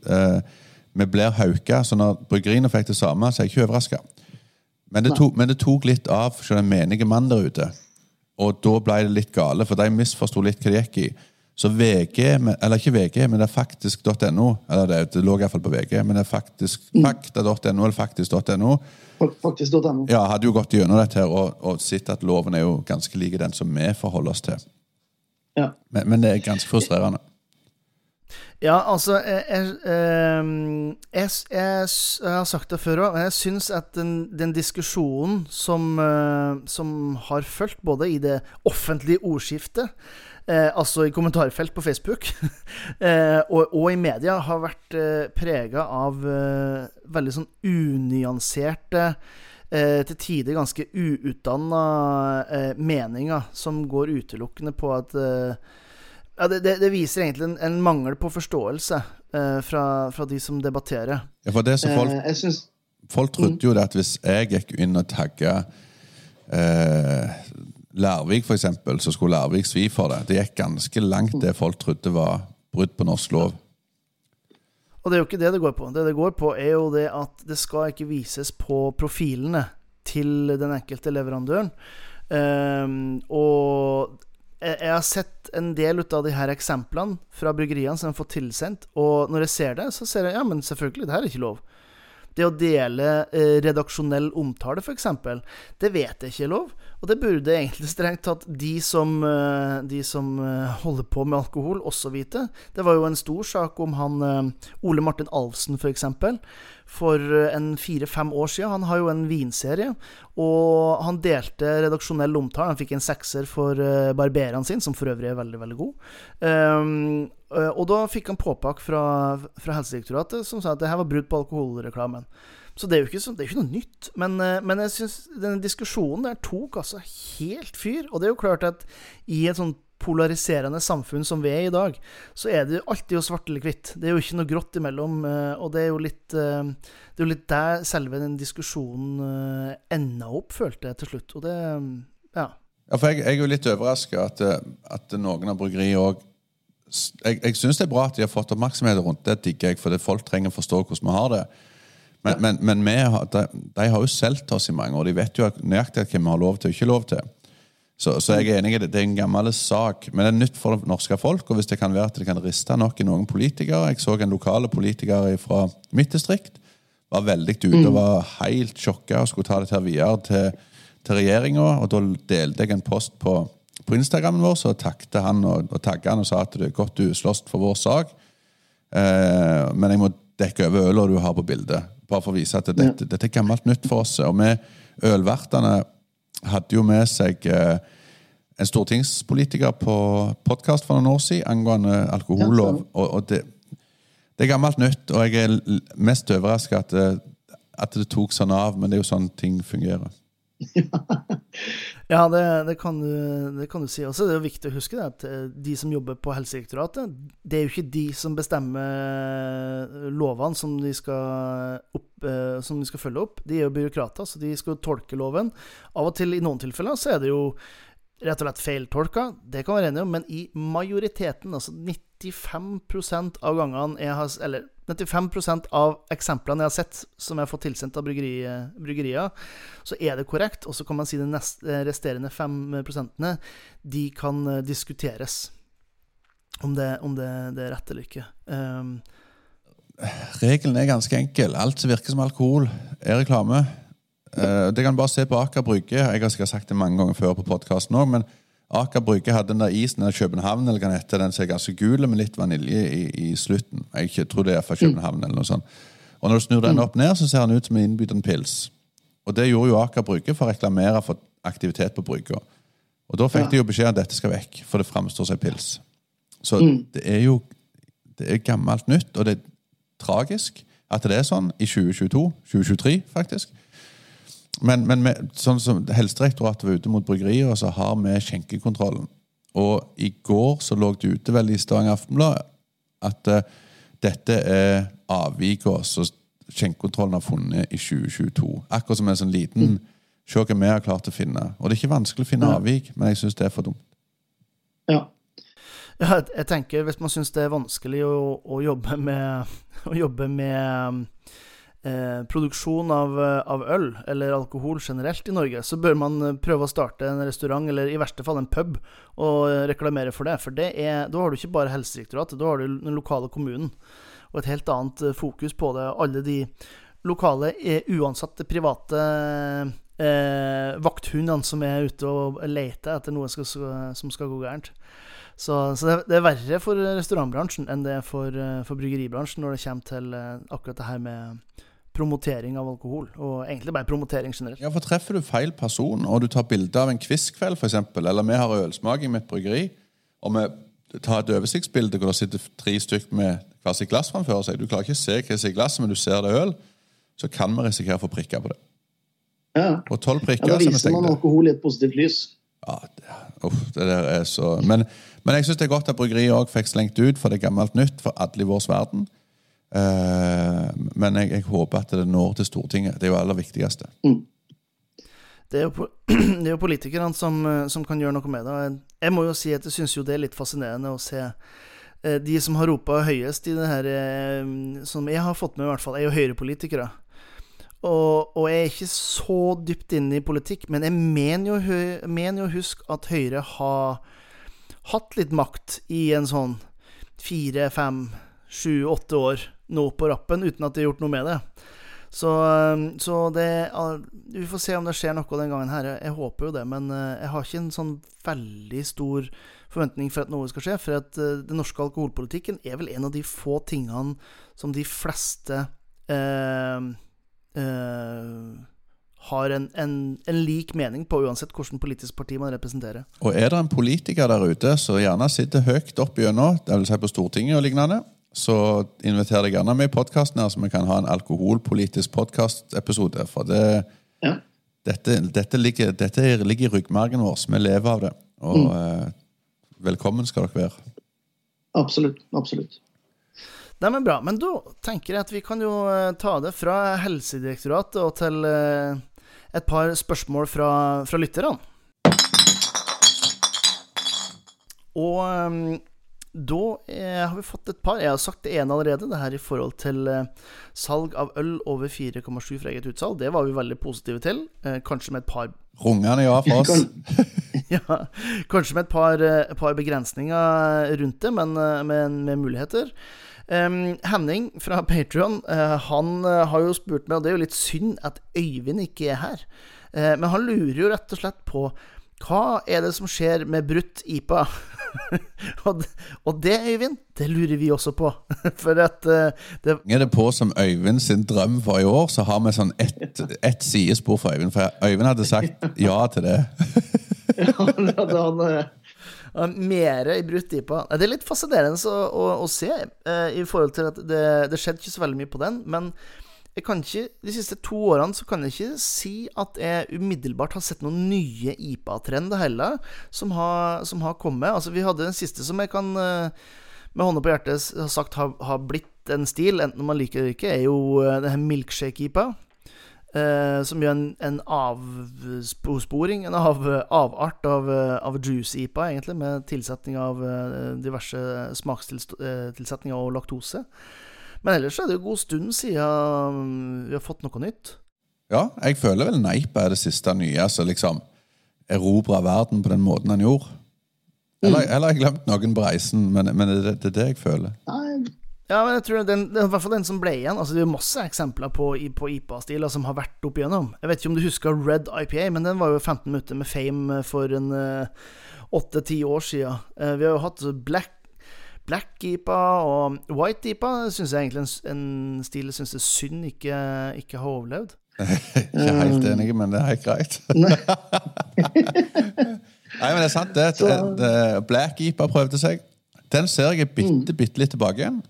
Vi blir hauka. Så når bryggeriene fikk det samme, så er jeg ikke overraska. Men, men, det tok litt av for den menige mann der ute. Og da ble det litt gale, for de misforsto litt hva det gikk i. Så VG, eller ikke VG, men det er faktisk.no. Eller det, det lå iallfall på VG, men det er faktisk mm. fakta.no eller faktisk.no. Faktisk.no. Ja, hadde jo gått gjennom dette her og, og sett at loven er jo ganske lik den som vi forholder oss til. Ja. Men, men, det er ganske frustrerende. Ja, altså Jeg, jeg, ehm, jeg, jeg har sagt det før òg, men jeg syns at den, den diskusjonen som, eh, som, har fulgt både i det offentlige ordskiftet, eh, altså i kommentarfelt på Facebook, eh, og, og, i media, har vært eh, prega av eh, veldig sånn unyanserte eh, til tider ganske uutdanna meninger som går utelukkende på at ja, det, det, det, viser egentlig en, en mangel på forståelse eh, fra, fra, de som debatterer. Ja, for det som folk, eh, synes, folk trodde mm. jo det at hvis jeg gikk inn og tagga eh, Lærvik, f.eks., så skulle Lærvik svi for det. Det gikk ganske langt, det folk trodde var brudd på norsk lov. Og det er jo ikke det det går på. Det det går på, er jo det at det skal ikke vises på profilene til den enkelte leverandøren. Um, og jeg, jeg, har sett en del ut av de her eksemplene fra bryggeriene som jeg har fått tilsendt, og når jeg ser det, så ser jeg ja, men selvfølgelig, det her er ikke lov. Det å dele eh, redaksjonell omtale, f.eks., det vet jeg ikke er lov. Og det burde egentlig strengt tatt de som, eh, de som eh, holder på med alkohol, også vite. Det var jo en stor sak om han eh, Ole Martin Alvsen, f.eks for en fire-fem år siden. Han har jo en vinserie, og han delte redaksjonell omtale. Han fikk en sekser for barbereren sine, som for øvrig er veldig, veldig god. Um, og da fikk han påpakk fra, fra, Helsedirektoratet som sa at det her var brudd på alkoholreklamen. Så det er jo ikke, så, det er ikke noe nytt. Men, uh, men jeg syns denne diskusjonen der tok altså helt fyr. Og det er jo klart at i et sånt polariserende samfunn som vi er i dag, så er det jo alltid jo svart eller hvitt. Det er jo ikke noe grått imellom. Eh, og det er jo litt, eh, det er jo litt der selve den diskusjonen eh, enda opp, følte jeg til slutt. Og det Ja. ja for jeg, jeg er jo litt overraska at, at, noen av bryggeriene òg Jeg, jeg syns det er bra at de har fått oppmerksomhet rundt det, digger jeg, for folk trenger å forstå hvordan vi har det. Men, men, men vi, de, de, har jo solgt oss i mange år. De vet jo nøyaktig hvem vi har lov til og ikke lov til. Så, så, jeg er enig i det. Det er en gammel sak, men det er nytt for det norske folk. Og hvis det kan være at det kan riste nok i noen politikere Jeg så en lokale politiker fra mitt distrikt. Var veldig ute og mm. var helt sjokka og skulle ta dette videre til, til regjeringa. Og da delte jeg en post på, på Instagrammen vår, så takket han og, og tagga han og sa at det er godt du slåss for vår sak. Eh, men jeg må dekke over øla du har på bildet. Bare for å vise at dette, dette er gammelt nytt for oss. Og vi ølvertene hadde jo med seg eh, en stortingspolitiker på podkast for noen år siden angående alkohollov. Og, og det, det, er gammelt nytt, og jeg er mest overraska at, at, det tok sånn av, men det er jo sånn ting fungerer. ja, det, det, kan du, det, kan du, si. Også det er viktig å huske det, at eh, de som jobber på Helsedirektoratet, det er jo ikke de som bestemmer lovene som de skal, opp, eh, som de skal følge opp. De er jo byråkrater, så de skal tolke loven. Av og til, i noen tilfeller, så er det jo rett og slett feiltolka. Det kan være enig om, men i majoriteten, altså 95 av gangene jeg har Eller 95% av eksemplene jeg har sett som jeg har fått tilsendt av bryggeri, bryggerier, så er det korrekt. Og så kan man si de neste, resterende 5 prosentene, de kan eh, diskuteres. Om det, om det, det er rett eller ikke. Um, Regelen er ganske enkel. Alt som virker som alkohol, er reklame. Uh, det kan bare se på Aker Brygge. Jeg har sikkert sagt det mange ganger før på podkasten òg, men Aker Brygge hadde den der isen der København, eller hva heter den som er ganske gul, med litt vanilje i, i slutten. Jeg tror det er fra København, eller noe sånt. Og når du snur den opp ned, så ser den ut som en innbydende pils. Og det gjorde jo Aker Brygge for å reklamere for aktivitet på brygga. Og da fikk de jo beskjed om at dette skal vekk, for det framstår som pils. Så det er jo det er gammelt nytt, og det er tragisk at det er sånn i 2022. 2023, faktisk. Men, men med, sånn som Helsedirektoratet var ute mot bryggerier, og så har vi skjenkekontrollen. Og i går så lå det ute vel i Stavanger Aftenblad at uh, dette er avvikene som skjenkekontrollen har funnet i 2022. Akkurat som en sånn liten mm. Se hva vi har klart å finne. Og det er ikke vanskelig å finne avvik, men jeg syns det er for dumt. Ja. Ja, jeg tenker Hvis man syns det er vanskelig å, å, jobbe med, å jobbe med eh, produksjon av, av, øl, eller alkohol generelt i Norge, så bør man prøve å starte en restaurant, eller i verste fall en pub, og reklamere for det. For det er, da har du ikke bare Helsedirektoratet, da har du den lokale kommunen. Og et helt annet fokus på det. Alle de lokale, eh, uansatte private eh, vakthundene som er ute og leter etter noe som skal, som skal gå gærent. Så, så det, det, er verre for restaurantbransjen enn det er for, eh, for bryggeribransjen når det kommer til eh, akkurat det her med promotering av alkohol. Og egentlig bare promotering generelt. Ja, for Treffer du feil person, og du tar bilde av en quizkveld f.eks., eller vi har ølsmaking med et bryggeri, og vi tar et oversiktsbilde hvor det sitter tre stykker med hver sitt glass framfor seg Du klarer ikke å se hva som er i glasset, men du ser det øl. Så kan vi risikere å få prikker på det. Ja. Og tolv prikker ja, Da viser man alkohol i et positivt lys. Ja, det, uff, det der er så Men, men jeg syns det er godt at bryggeriet òg fikk slengt ut, for det er gammelt nytt for alle i vår verden. Uh, men jeg, jeg, håper at det når til Stortinget. Det er jo aller viktigste. Mm. Det er jo, det er jo politikerne som, som, kan gjøre noe med det. Jeg må jo si at jeg syns jo det er litt fascinerende å se eh, de som har ropa høyest i det her, eh, som jeg har fått med, i hvert fall, er jo høyrepolitikere. Og, og, jeg er ikke så dypt inne i politikk, men jeg mener jo, mener jo husk at Høyre har hatt litt makt i en sånn fire, fem, sju, åtte år nå på rappen, uten at de har gjort noe med det. Så, så det Vi får se om det skjer noe den gangen her. Jeg håper jo det, men eh, jeg har ikke en sånn veldig stor forventning for at noe skal skje. For at eh, den norske alkoholpolitikken er vel en av de få tingene som de fleste eh, eh, har en, en, en, lik mening på, uansett hvilket politisk parti man representerer. Og er det en politiker der ute som gjerne sitter høyt opp gjennom, dvs. Si på Stortinget og lignende, så inviter deg gjerne med i podkasten så vi kan ha en alkoholpolitisk podkastepisode. For det, ja. dette, dette, ligger, dette, ligger, i ryggmargen vår. Vi lever av det. Og mm. uh, velkommen skal dere være. Absolutt. Absolutt. Nei, men bra. Men da tenker jeg at vi kan jo eh, ta det fra Helsedirektoratet og til eh, et par spørsmål fra, fra lytterne. Og um, da eh, har vi fått et par. Jeg har sagt det ene allerede. Det her i forhold til eh, salg av øl over 4,7 fra eget utsalg. Det var vi veldig positive til. Eh, kanskje med et par Rungende ja for oss. ja, kanskje med et par, et par, begrensninger rundt det, men med, med muligheter. Um, Henning fra Patrion uh, Han uh, har jo spurt meg, og det er jo litt synd at Øyvind ikke er her. Uh, men han lurer jo rett og slett på hva er det som skjer med brutt IPA? og, og, det, Øyvind, det lurer vi også på. for at det Er det på som Øyvind sin drøm for i år, så har vi sånn ett et sidespor for Øyvind. For Øyvind hadde sagt ja til det. ja, det hadde han Mere i brutt IPA. Det er litt fascinerende å, å, å se, eh, i forhold til at det, det skjedde ikke så veldig mye på den. Men jeg kan ikke, de siste to årene så kan jeg ikke si at jeg umiddelbart har sett noen nye IPA-trender heller, som har, som har, kommet. Altså, vi hadde den siste som jeg kan eh, med hånda på hjertet har sagt har, har blitt en stil, enten man liker det eller ikke, er jo denne det her milkshake-IPA. Eh, som gjør en, en avsporing, en av, avart av, av juice-IPA, egentlig, med tilsetning av eh, diverse smakstilsetninger og laktose. Men ellers er det jo en god stund siden mm, vi har fått noe nytt. Ja, jeg føler vel Neipa er det siste nye som liksom erobra verden på den måten han gjorde. Eller, eller har glemt noen på reisen, men, men det, det er det jeg føler. Nei, Ja, men jeg tror den, er i hvert fall den som ble igjen. Altså Det er masse eksempler på, på IPA-stiler som har vært opp igjennom. Jeg vet ikke om du husker Red IPA, men den var jo 15 minutter med fame for en åtte-ti år siden. Eh, vi har jo hatt Black Black Deepa og White Deepa syns jeg egentlig en, en stil jeg syns det er synd ikke, ikke har overlevd. Ikke helt enig, men det er helt greit. nei. Men det er sant, det. det, det Black Eaper prøvde seg. Den ser jeg bitte, bitte litt tilbake igjen.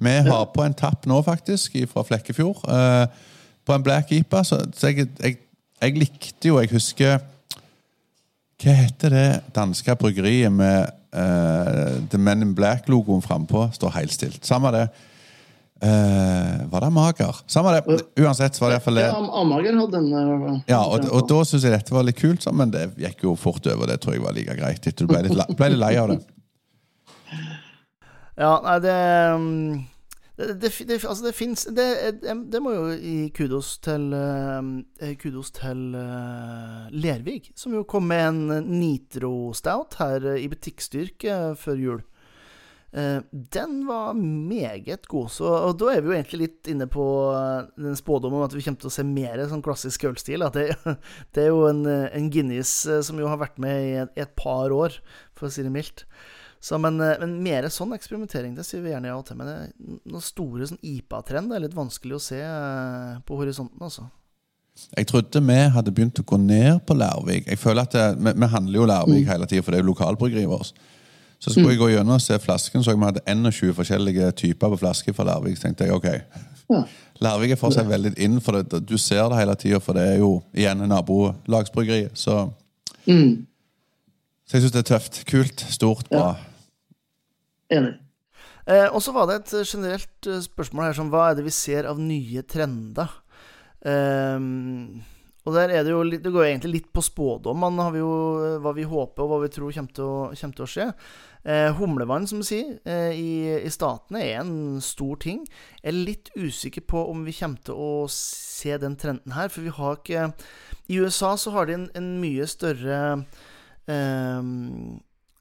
Vi har på en tapp nå, faktisk, fra Flekkefjord. Uh, på en Black Eepa. Så, så jeg, jeg, jeg likte jo Jeg husker Hva heter det danske bryggeriet med eh, The Men in Black-logoen frampå? Står helt stilt. Samme det. Uh, var det Mager? Samme det. Uansett så var det iallfall det. Ja, Am- Amager hadde den. eh, Ja, og, og da syns jeg dette var litt kult, men det gikk jo fort over. Det tror jeg var like greit. etter Du ble litt, ble litt lei av det. Ja, nei, det mm, det, det, altså det fins det, det, det må jo gi kudos til eh, Kudos til eh, Lervig, som jo kom med en Nitro-stout her eh, i butikkstyrke før jul. Eh, den var meget god, så, og da er vi jo egentlig litt inne på eh, den spådommen om at vi kommer til å se mer sånn klassisk ølstil. Det, det er jo en, eh, en Guinness som jo har vært med i et, et par år, for å si det mildt. Så, men, men mer sånn eksperimentering, det sier vi gjerne ja til. Men det, noen store sånn IPA-trend er litt vanskelig å se på horisonten, altså. Jeg trodde vi hadde begynt å gå ned på Lærvik. Jeg føler at det, vi, vi handler jo Lærvik hele tida, for det er jo lokalbryggeriet vårt. Så skulle jeg gå gjennom og se flasken, så jeg vi hadde 21 forskjellige typer på flasker fra Larvik. Så tenkte jeg ok, Ja. Larvik er seg veldig inn, for det, du ser det hele tida, for det er jo igjen nabolagsbryggeriet. Så, Mm, så jeg syns det er tøft. Kult, stort, bra. enig. Eh, og så var det et eh, generelt eh, spørsmål her som hva er det vi ser av nye trender? Ehm, og der er det jo litt, Det går egentlig litt på spådommene, vi eh, hva vi håper og hva vi tror kommer til å, kommer til å skje. Eh, humlevann, som du sier, eh, i, i Statene er en stor ting. Jeg er litt usikker på om vi kommer til å se den trenden her, for vi har ikke I USA så har de en, en mye større eh,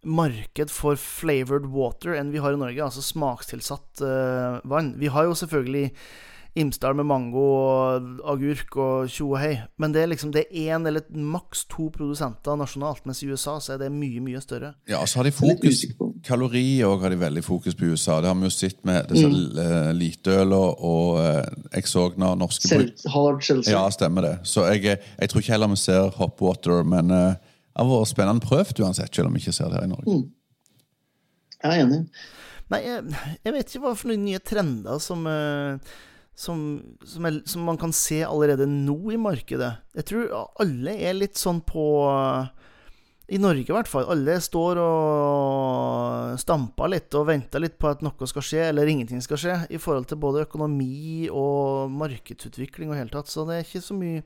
marked for flavored water enn vi har i Norge, altså smakstilsatt eh, vann. Vi har jo selvfølgelig Imsdal med mango og agurk og tjo og hei, men det er liksom det er én eller maks to produsenter nasjonalt, mens i USA så er det mye, mye større. Ja, så har de fokus Kalori òg har de veldig fokus på i USA. Det har vi jo sett med disse mm. liteøla og eh, jeg så når norske Sel hard seltzer. Ja, stemmer det. Så jeg, eh, jeg tror ikke heller vi ser hopwater, men eh, det har vært spennende prøvd uansett, selv om vi ikke ser det her i Norge. Jeg er enig. Nei, jeg, jeg vet ikke hva for noen nye trender som, eh, som, som, er, som man kan se allerede nå i markedet. Jeg tror alle er litt sånn på I Norge, i hvert fall. Alle står og stamper litt og venter litt på at noe skal skje, eller ingenting skal skje, i forhold til både økonomi og markedsutvikling og hele tatt. Så det er ikke så mye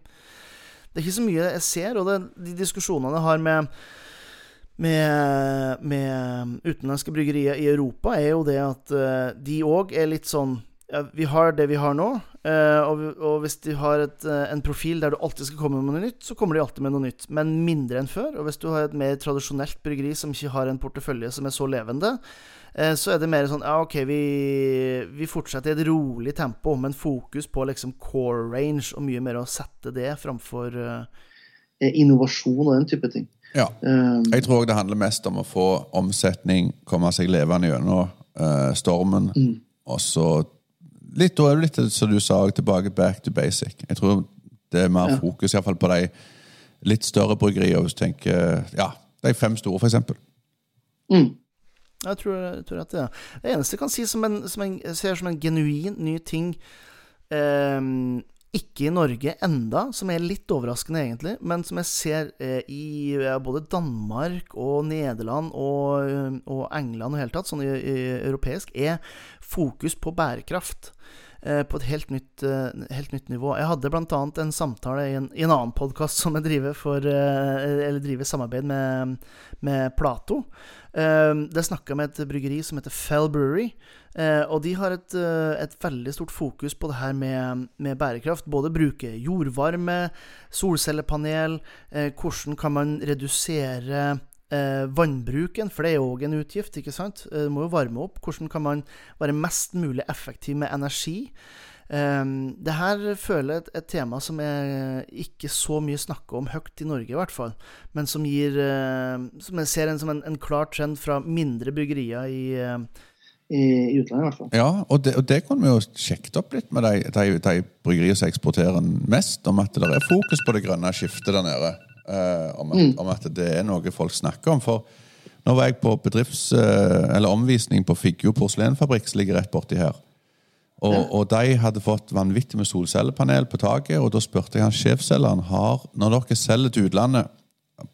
Det er ikke så mye jeg ser, og det, de diskusjonene jeg har med med, med utenlandske bryggerier i Europa, er jo det at eh, de òg er litt sånn ja, Vi har det vi har nå, eh, og, og hvis de har et, eh, en profil der du alltid skal komme med noe nytt, så kommer de alltid med noe nytt, men mindre enn før. Og hvis du har et mer tradisjonelt bryggeri som ikke har en portefølje som er så levende, eh, så er det mer sånn Ja, OK, vi, vi fortsetter i et rolig tempo, men fokus på liksom core range, og mye mer å sette det framfor uh... Innovasjon og den type ting. Ja. Um, Jeg tror det handler mest om å få omsetning, komme seg levende gjennom uh, stormen, og så litt, Da er det litt som du sa, tilbake back to basic. Jeg tror det er mer Ja. fokus i hvert fall på de litt større bryggeriene, hvis du tenker Ja, de fem store, eksempel. mm, Jeg tror, jeg tror at det er det eneste jeg kan si som en, som en, jeg ser som en genuin ny ting ehm, Ikke i Norge enda, som er litt overraskende, egentlig, men som jeg ser eh, i både Danmark og Nederland og, eh, og England og hele tatt, sånn i, i europeisk, er fokus på bærekraft. Eh, på et helt nytt, eh, helt nytt nivå. Jeg hadde bl.a. en samtale i en, i en annen podkast som jeg driver, for, eh, driver samarbeid med, med Plato. Det snakka med et bryggeri som heter Fell Brewery. Og de har et, et, veldig stort fokus på det her med, med bærekraft. Både bruke jordvarme, solcellepanel, hvordan kan man redusere eh, vannbruken, for det er jo òg en utgift, ikke sant? Eh, du må jo varme opp. Hvordan kan man være mest mulig effektiv med energi? Um, det her føler jeg et, et tema som jeg ikke så mye snakker om høyt i Norge, i hvert fall. Men som gir uh, Som jeg ser en, som en, en, klar trend fra mindre bryggerier i, uh, i, i utlandet, i hvert fall. Ja, og det, og det kunne vi jo sjekket opp litt med de, de, de bryggeriene som eksporterer mest, om at det er fokus på det grønne skiftet der nede. Uh, om, at, mm. om, at, det er noe folk snakker om. For nå var jeg på bedrifts, uh, eller omvisning på Figgjo porselenfabrikk som ligger rett borti her. Og, og, de hadde fått vanvittig med solcellepanel på taket, og da spurte jeg han sjefselgeren har Når dere selger til utlandet,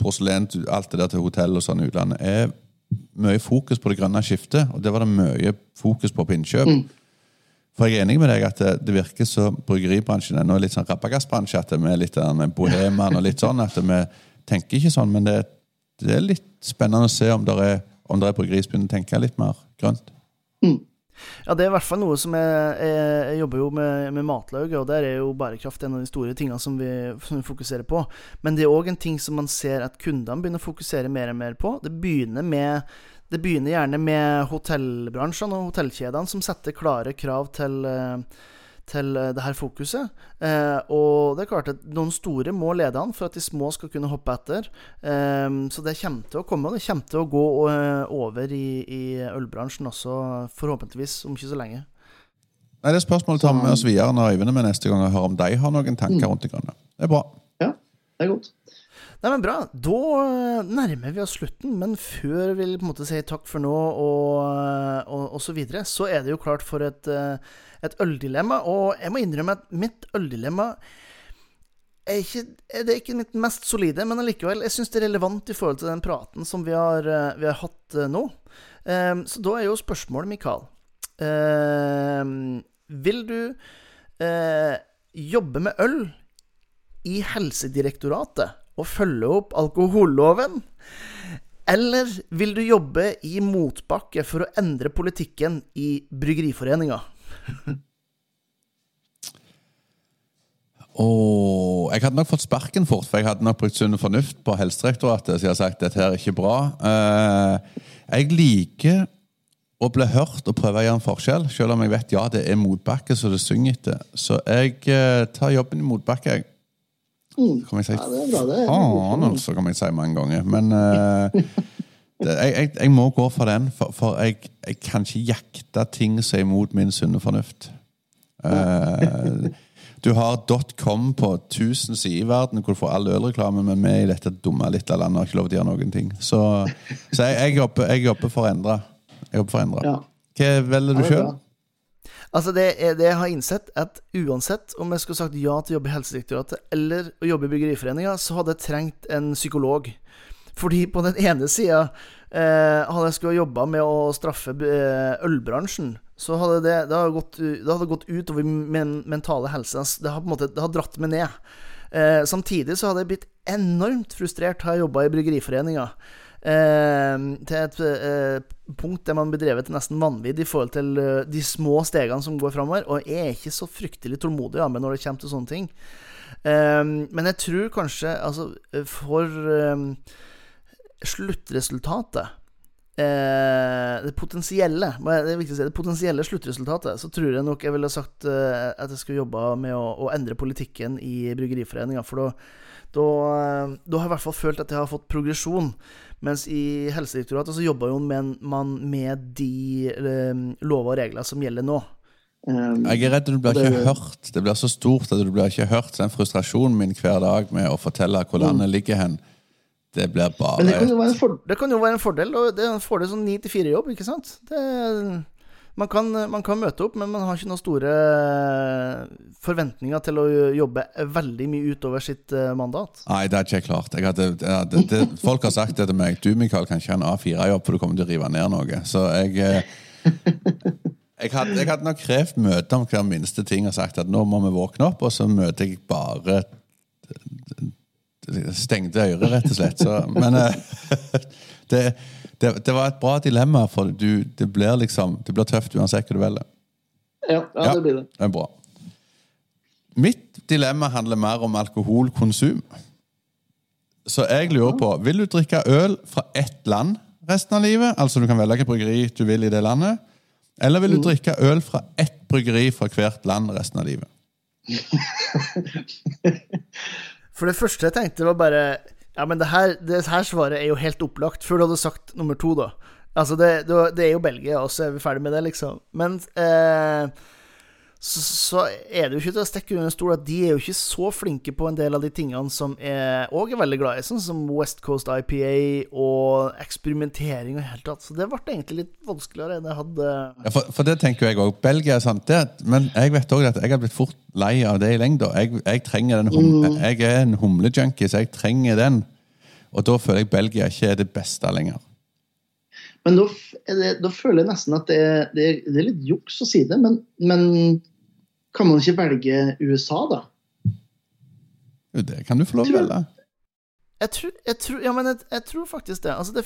porselen, alt det der til hotell og sånn utlandet, er mye fokus på det grønne skiftet, og det var det mye fokus på på innkjøp. Mm. For jeg er enig med deg at det, virker så bryggeribransjen er litt sånn rappagassbransje. At vi er litt med boheman og litt sånn. At vi tenker ikke sånn, men det, det er litt spennende å se om det er, om det er bryggeri begynner å tenke litt mer grønt. Mm. Ja, det er i hvert fall noe som jeg, jeg, jeg jobber jo med, med matlauget, og der er jo bærekraft en av de store tingene som vi, som vi fokuserer på. Men det er òg en ting som man ser at kundene begynner å fokusere mer og mer på. Det begynner med det begynner gjerne med hotellbransjene og hotellkjedene som setter klare krav til, eh, til eh, det her fokuset. Eh, og det er klart at noen store må lede an for at de små skal kunne hoppe etter. Eh, så det kommer til å komme, og det kommer til å gå over i, i ølbransjen også, forhåpentligvis om ikke så lenge. Nei, Det spørsmålet tar vi med oss videre når Øyvind er med neste gang og hører om de har noen tanker mm. rundt det grønne. Det er bra. Ja, det er godt. Nei, men Bra. Da eh, nærmer vi oss slutten. Men før vi på en måte sier takk for nå og, eh, og, og så videre, så er det jo klart for et, eh, et øldilemma. Og jeg må innrømme at mitt øldilemma er ikke, det er ikke mitt mest solide, men allikevel, jeg syns det er relevant i forhold til den praten som vi har, vi har hatt nå. Så da er jo spørsmålet, Mikael Vil du jobbe med øl i Helsedirektoratet? Å følge opp alkoholloven? Eller vil du jobbe i motbakke for å endre politikken i Bryggeriforeninga? Oh, jeg hadde nok fått sparken fort, for jeg hadde nok brukt sunn fornuft på Helsedirektoratet. Så jeg har sagt dette her er ikke bra. Uh, jeg liker å bli hørt og prøve å gjøre en forskjell, selv om jeg vet ja, det er motbakke så det synger etter. Så jeg uh, tar jobben i motbakke. jeg. Mm. Kan jeg si ja, faen, altså, kan jeg si mange ganger. Men uh, det, jeg, jeg, jeg, må gå for den, for, for jeg, jeg, kan ikke jakte ting som er imot min sunne fornuft. Uh, du har .com på 1000 sider i verden hvor du får all ølreklame, men vi i dette dumme lille landet har ikke lov til å gjøre noen ting. Så, så jeg, jobber, jeg jobber for å endre. Jeg jobber for å endre. Ja. Hva velger du sjøl? Altså det, det, jeg har innsett, at uansett om jeg skulle sagt ja til å jobbe i Helsedirektoratet eller å jobbe i Bryggeriforeninga, så hadde jeg trengt en psykolog. Fordi på den ene sida eh, hadde jeg skulle jobba med å straffe eh, ølbransjen, så hadde det, det, hadde gått, det hadde gått ut over min mentale helse. Det har på en måte det har dratt meg ned. Eh, samtidig så hadde jeg blitt enormt frustrert har jeg jobba i Bryggeriforeninga. Eh, til et eh, punkt der man bedrevet til nesten vanvidd i forhold til eh, de små stegene som går framover. Og jeg er ikke så fryktelig tålmodig ja, når det kommer til sånne ting. Eh, men jeg tror kanskje, altså, for eh, sluttresultatet eh, det potensielle det si, det potensielle sluttresultatet, så tror jeg nok jeg ville sagt at jeg skulle jobba med å, å, endre politikken i Bryggeriforeninga. For da, da, da har jeg i hvert fall følt at jeg har fått progresjon. Mens i Helsedirektoratet så jobber jo man med de um, lover og regler som gjelder nå. Um, jeg er redd du blir ikke hørt. Det blir så stort at du blir ikke hørt. Den frustrasjonen min hver dag med å fortelle hvor landet mm. ligger hen, det blir bare Men det kan jo være en, fordel. Det, jo være en fordel. det er en fordel sånn ni til fire-jobb, ikke sant? Det man kan, man kan, møte opp, men man har ikke noen store forventninger til å jobbe veldig mye utover sitt eh, mandat. Nei, det er ikke klart. Hadde, det, det, folk har sagt det til meg. Du, Mikael, kan ikke ha en A4-jobb, for du kommer til å rive ned noe. Så jeg, eh, Jeg hadde, jeg hadde nok krevd møte om hver minste ting og sagt at nå må vi våkne opp, og så møter jeg bare stengte ører, rett og slett. Så, men eh, det, det, det var et bra dilemma, for du, det blir liksom Det blir tøft uansett hva du velger. Ja, ja, det blir det. Det er bra. Mitt dilemma handler mer om alkoholkonsum. Så jeg lurer på Vil du drikke øl fra ett land resten av livet? Altså du kan velge hvilket bryggeri du vil i det landet. Eller vil du drikke øl fra ett bryggeri fra hvert land resten av livet? For det første jeg tenkte, var bare Ja, men det her, det her svaret er jo helt opplagt, før du hadde sagt nummer to, da. Altså, det, det, er jo Belgia, og så er vi ferdig med det, liksom. Men eh, så, så, er det jo ikke til å stikke under en stol at de er jo ikke så flinke på en del av de tingene som jeg òg er veldig glad i, sånn som West Coast IPA og eksperimentering og i hele tatt. Så det ble egentlig litt vanskeligere enn jeg hadde ja, for, for, det tenker jeg òg. Belgia er sant, det, men jeg vet òg at jeg har blitt fort lei av det i lengda. Jeg, jeg, trenger den hum, mm. jeg er en humlejunkie, så jeg trenger den. Og da føler jeg Belgia ikke er det beste lenger. Men da, da, føler jeg nesten at det, det, det, er litt juks å si det, men, men, kan man ikke velge USA, da? Jo, det kan du få lov til å velge. Jeg tror, jeg tror, ja, men jeg, jeg tror faktisk det. Altså, det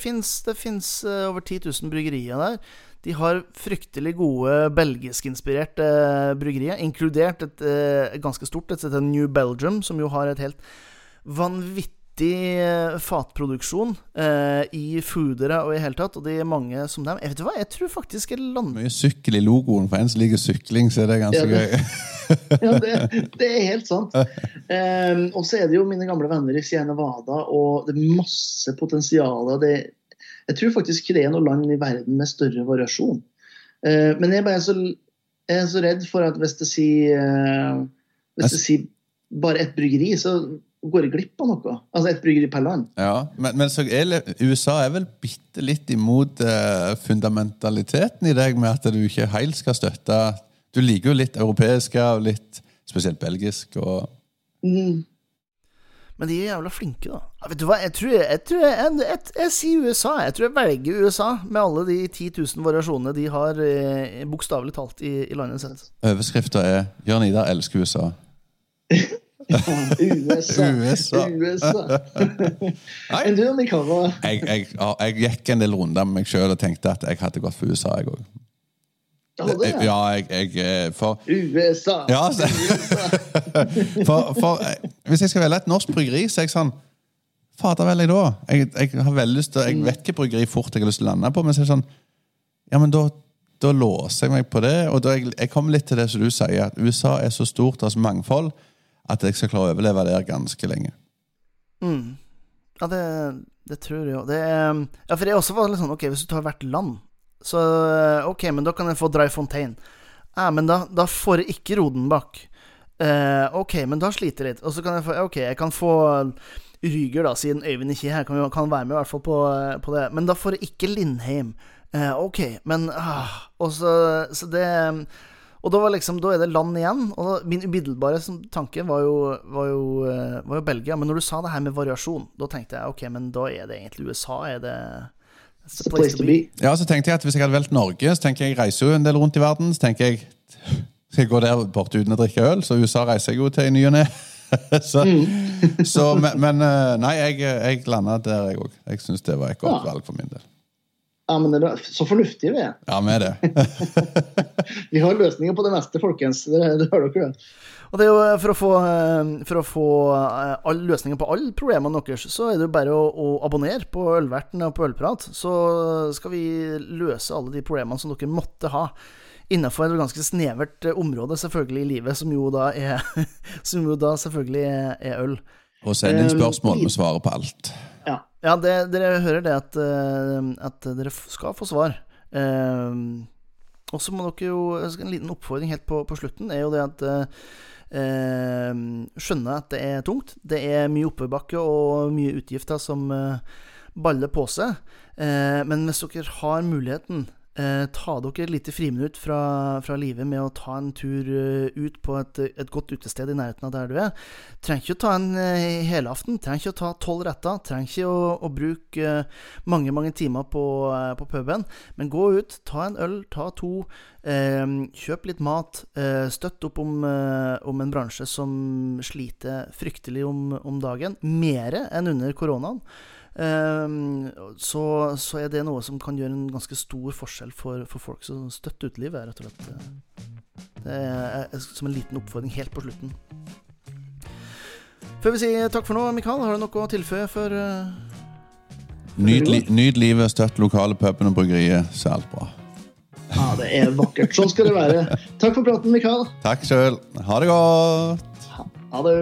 fins uh, over 10 000 bryggerier der. De har fryktelig gode belgiskinspirerte uh, bryggerier, inkludert et uh, ganske stort et som heter New Belgium, som jo har et helt vanvittig vanvittig eh, fatproduksjon eh, i foodere og i hele tatt, og det er mange som dem. Jeg vet du hva, jeg tror faktisk jeg lander Mye sykkel i logoen, for en som liker sykling, så er det ganske ja, det, gøy. ja, det, det, er helt sant. Um, og så er det jo mine gamle venner i Sierra Nevada, og det er masse potensial. Det, jeg tror faktisk ikke det er noe land i verden med større variasjon. Uh, men jeg er bare så, jeg er så redd for at hvis det sier uh, Hvis det sier bare ett bryggeri, så går jeg glipp av noe. Altså et bryggeri per land. Ja, Men, men er, USA er vel bitte litt imot eh, fundamentaliteten i deg, med at du ikke helt skal støtte Du liker jo litt europeisk og litt spesielt belgisk. og... Mm. Men de er jævla flinke, da. Vet du hva, jeg tror jeg, jeg, tror jeg, jeg, jeg sier USA. Jeg tror jeg velger USA, med alle de 10 000 variasjonene de har, eh, bokstavelig talt, i, i landet sitt. Overskrifta er 'Jørn Idar elsker USA'. USA. USA. USA. Enn du, Nikara? Jeg, jeg, jeg, gikk en del runder med meg sjøl og tenkte at jeg hadde gått for USA, jeg òg. Ja, jeg, jeg, eh, For USA! Ja, så, for, for, eh, hvis jeg skal velge et norsk bryggeri, så er jeg sånn Fader velger jeg da? Jeg, jeg, har veldig lyst til, jeg vet hvilket bryggeri fort jeg har lyst til å lande på, men så er det sånn Ja, men da, da låser jeg meg på det. Og jeg, jeg kommer litt til det som du sier, at USA er så stort, altså mangfold at jeg skal klare å overleve der ganske lenge. Mm. Ja, det, det, tror jeg jo. Det er, ja, for er også var litt sånn Ok, hvis du tar hvert land, så Ok, men da kan jeg få Dry Fontaine. Ja, men da, da får jeg ikke Rodenbach. Uh, ok, men da sliter jeg litt. Og så kan jeg få Ok, jeg kan få Ryger, da, siden Øyvind ikke er her, kan, kan være med i hvert fall på, på, det. Men da får jeg ikke Lindheim. Uh, ok, men ah, Og så, så det og da, liksom, da, er det land igjen. Og da, min umiddelbare tanke var jo, var, jo, eh, var jo, Belgia. Men når du sa det her med variasjon, da tenkte jeg ok, men da er det egentlig USA. Er det It's place to be. Ja, så tenkte jeg at Hvis jeg hadde valgt Norge, så tenker jeg, reiser jo en del rundt i verden. Så tenker jeg skal jeg gå der borte uten å drikke øl, så USA reiser jeg jo til i ny og ne. så, mm. så, men, men, eh, nei, jeg, jeg landa der, jeg òg. Jeg syns det var et godt ja. valg for min del. Ja, men det er Så fornuftige vi er. Ja, vi er det. vi har løsninger på det meste, folkens. Det, det hører dere. Og det er jo eh, For å få, eh, for å få eh, all løsninger på alle problemene deres, så er det jo bare å, å abonnere på Ølverten og på Ølprat. Så skal vi løse alle de problemene som dere måtte ha. Innenfor et ganske snevert område, selvfølgelig, i livet, som jo da er Som jo da selvfølgelig er øl. Og send inn spørsmål, vi svarer på alt. Ja, det, dere hører det at, uh, at, dere skal få svar. Eh, og så må dere jo En liten oppfordring helt på, på slutten er jo det at eh, Skjønne at det er tungt. Det er mye oppoverbakke og mye utgifter som baller på seg. men hvis dere har muligheten Eh, ta dere et lite friminutt fra, fra livet med å ta en tur eh, ut på et, et, godt utested i nærheten av der du er. Trenger ikke å ta en uh, helaften, trenger ikke å ta tolv retter, trenger ikke å, å bruke uh, mange mange timer på, uh, på, puben. Men gå ut, ta en øl, ta to. kjøp litt mat. støtt opp om, om, en bransje som sliter fryktelig om, om dagen. Mere enn under koronaen. Ehm, så, så, er det noe som kan gjøre en ganske stor forskjell for, for folk som støtter utelivet, rett og slett. Det er som en liten oppfordring helt på slutten. Før vi sier takk for nå, Mikael, har du noe å tilføye for Nyt, li, nyt livet, støtt lokale puben og bryggeriet. Særlig bra. Ja, det er vakkert. Sånn skal det være. Takk for praten, Mikael. Takk sjøl. Ha det godt. Ha det.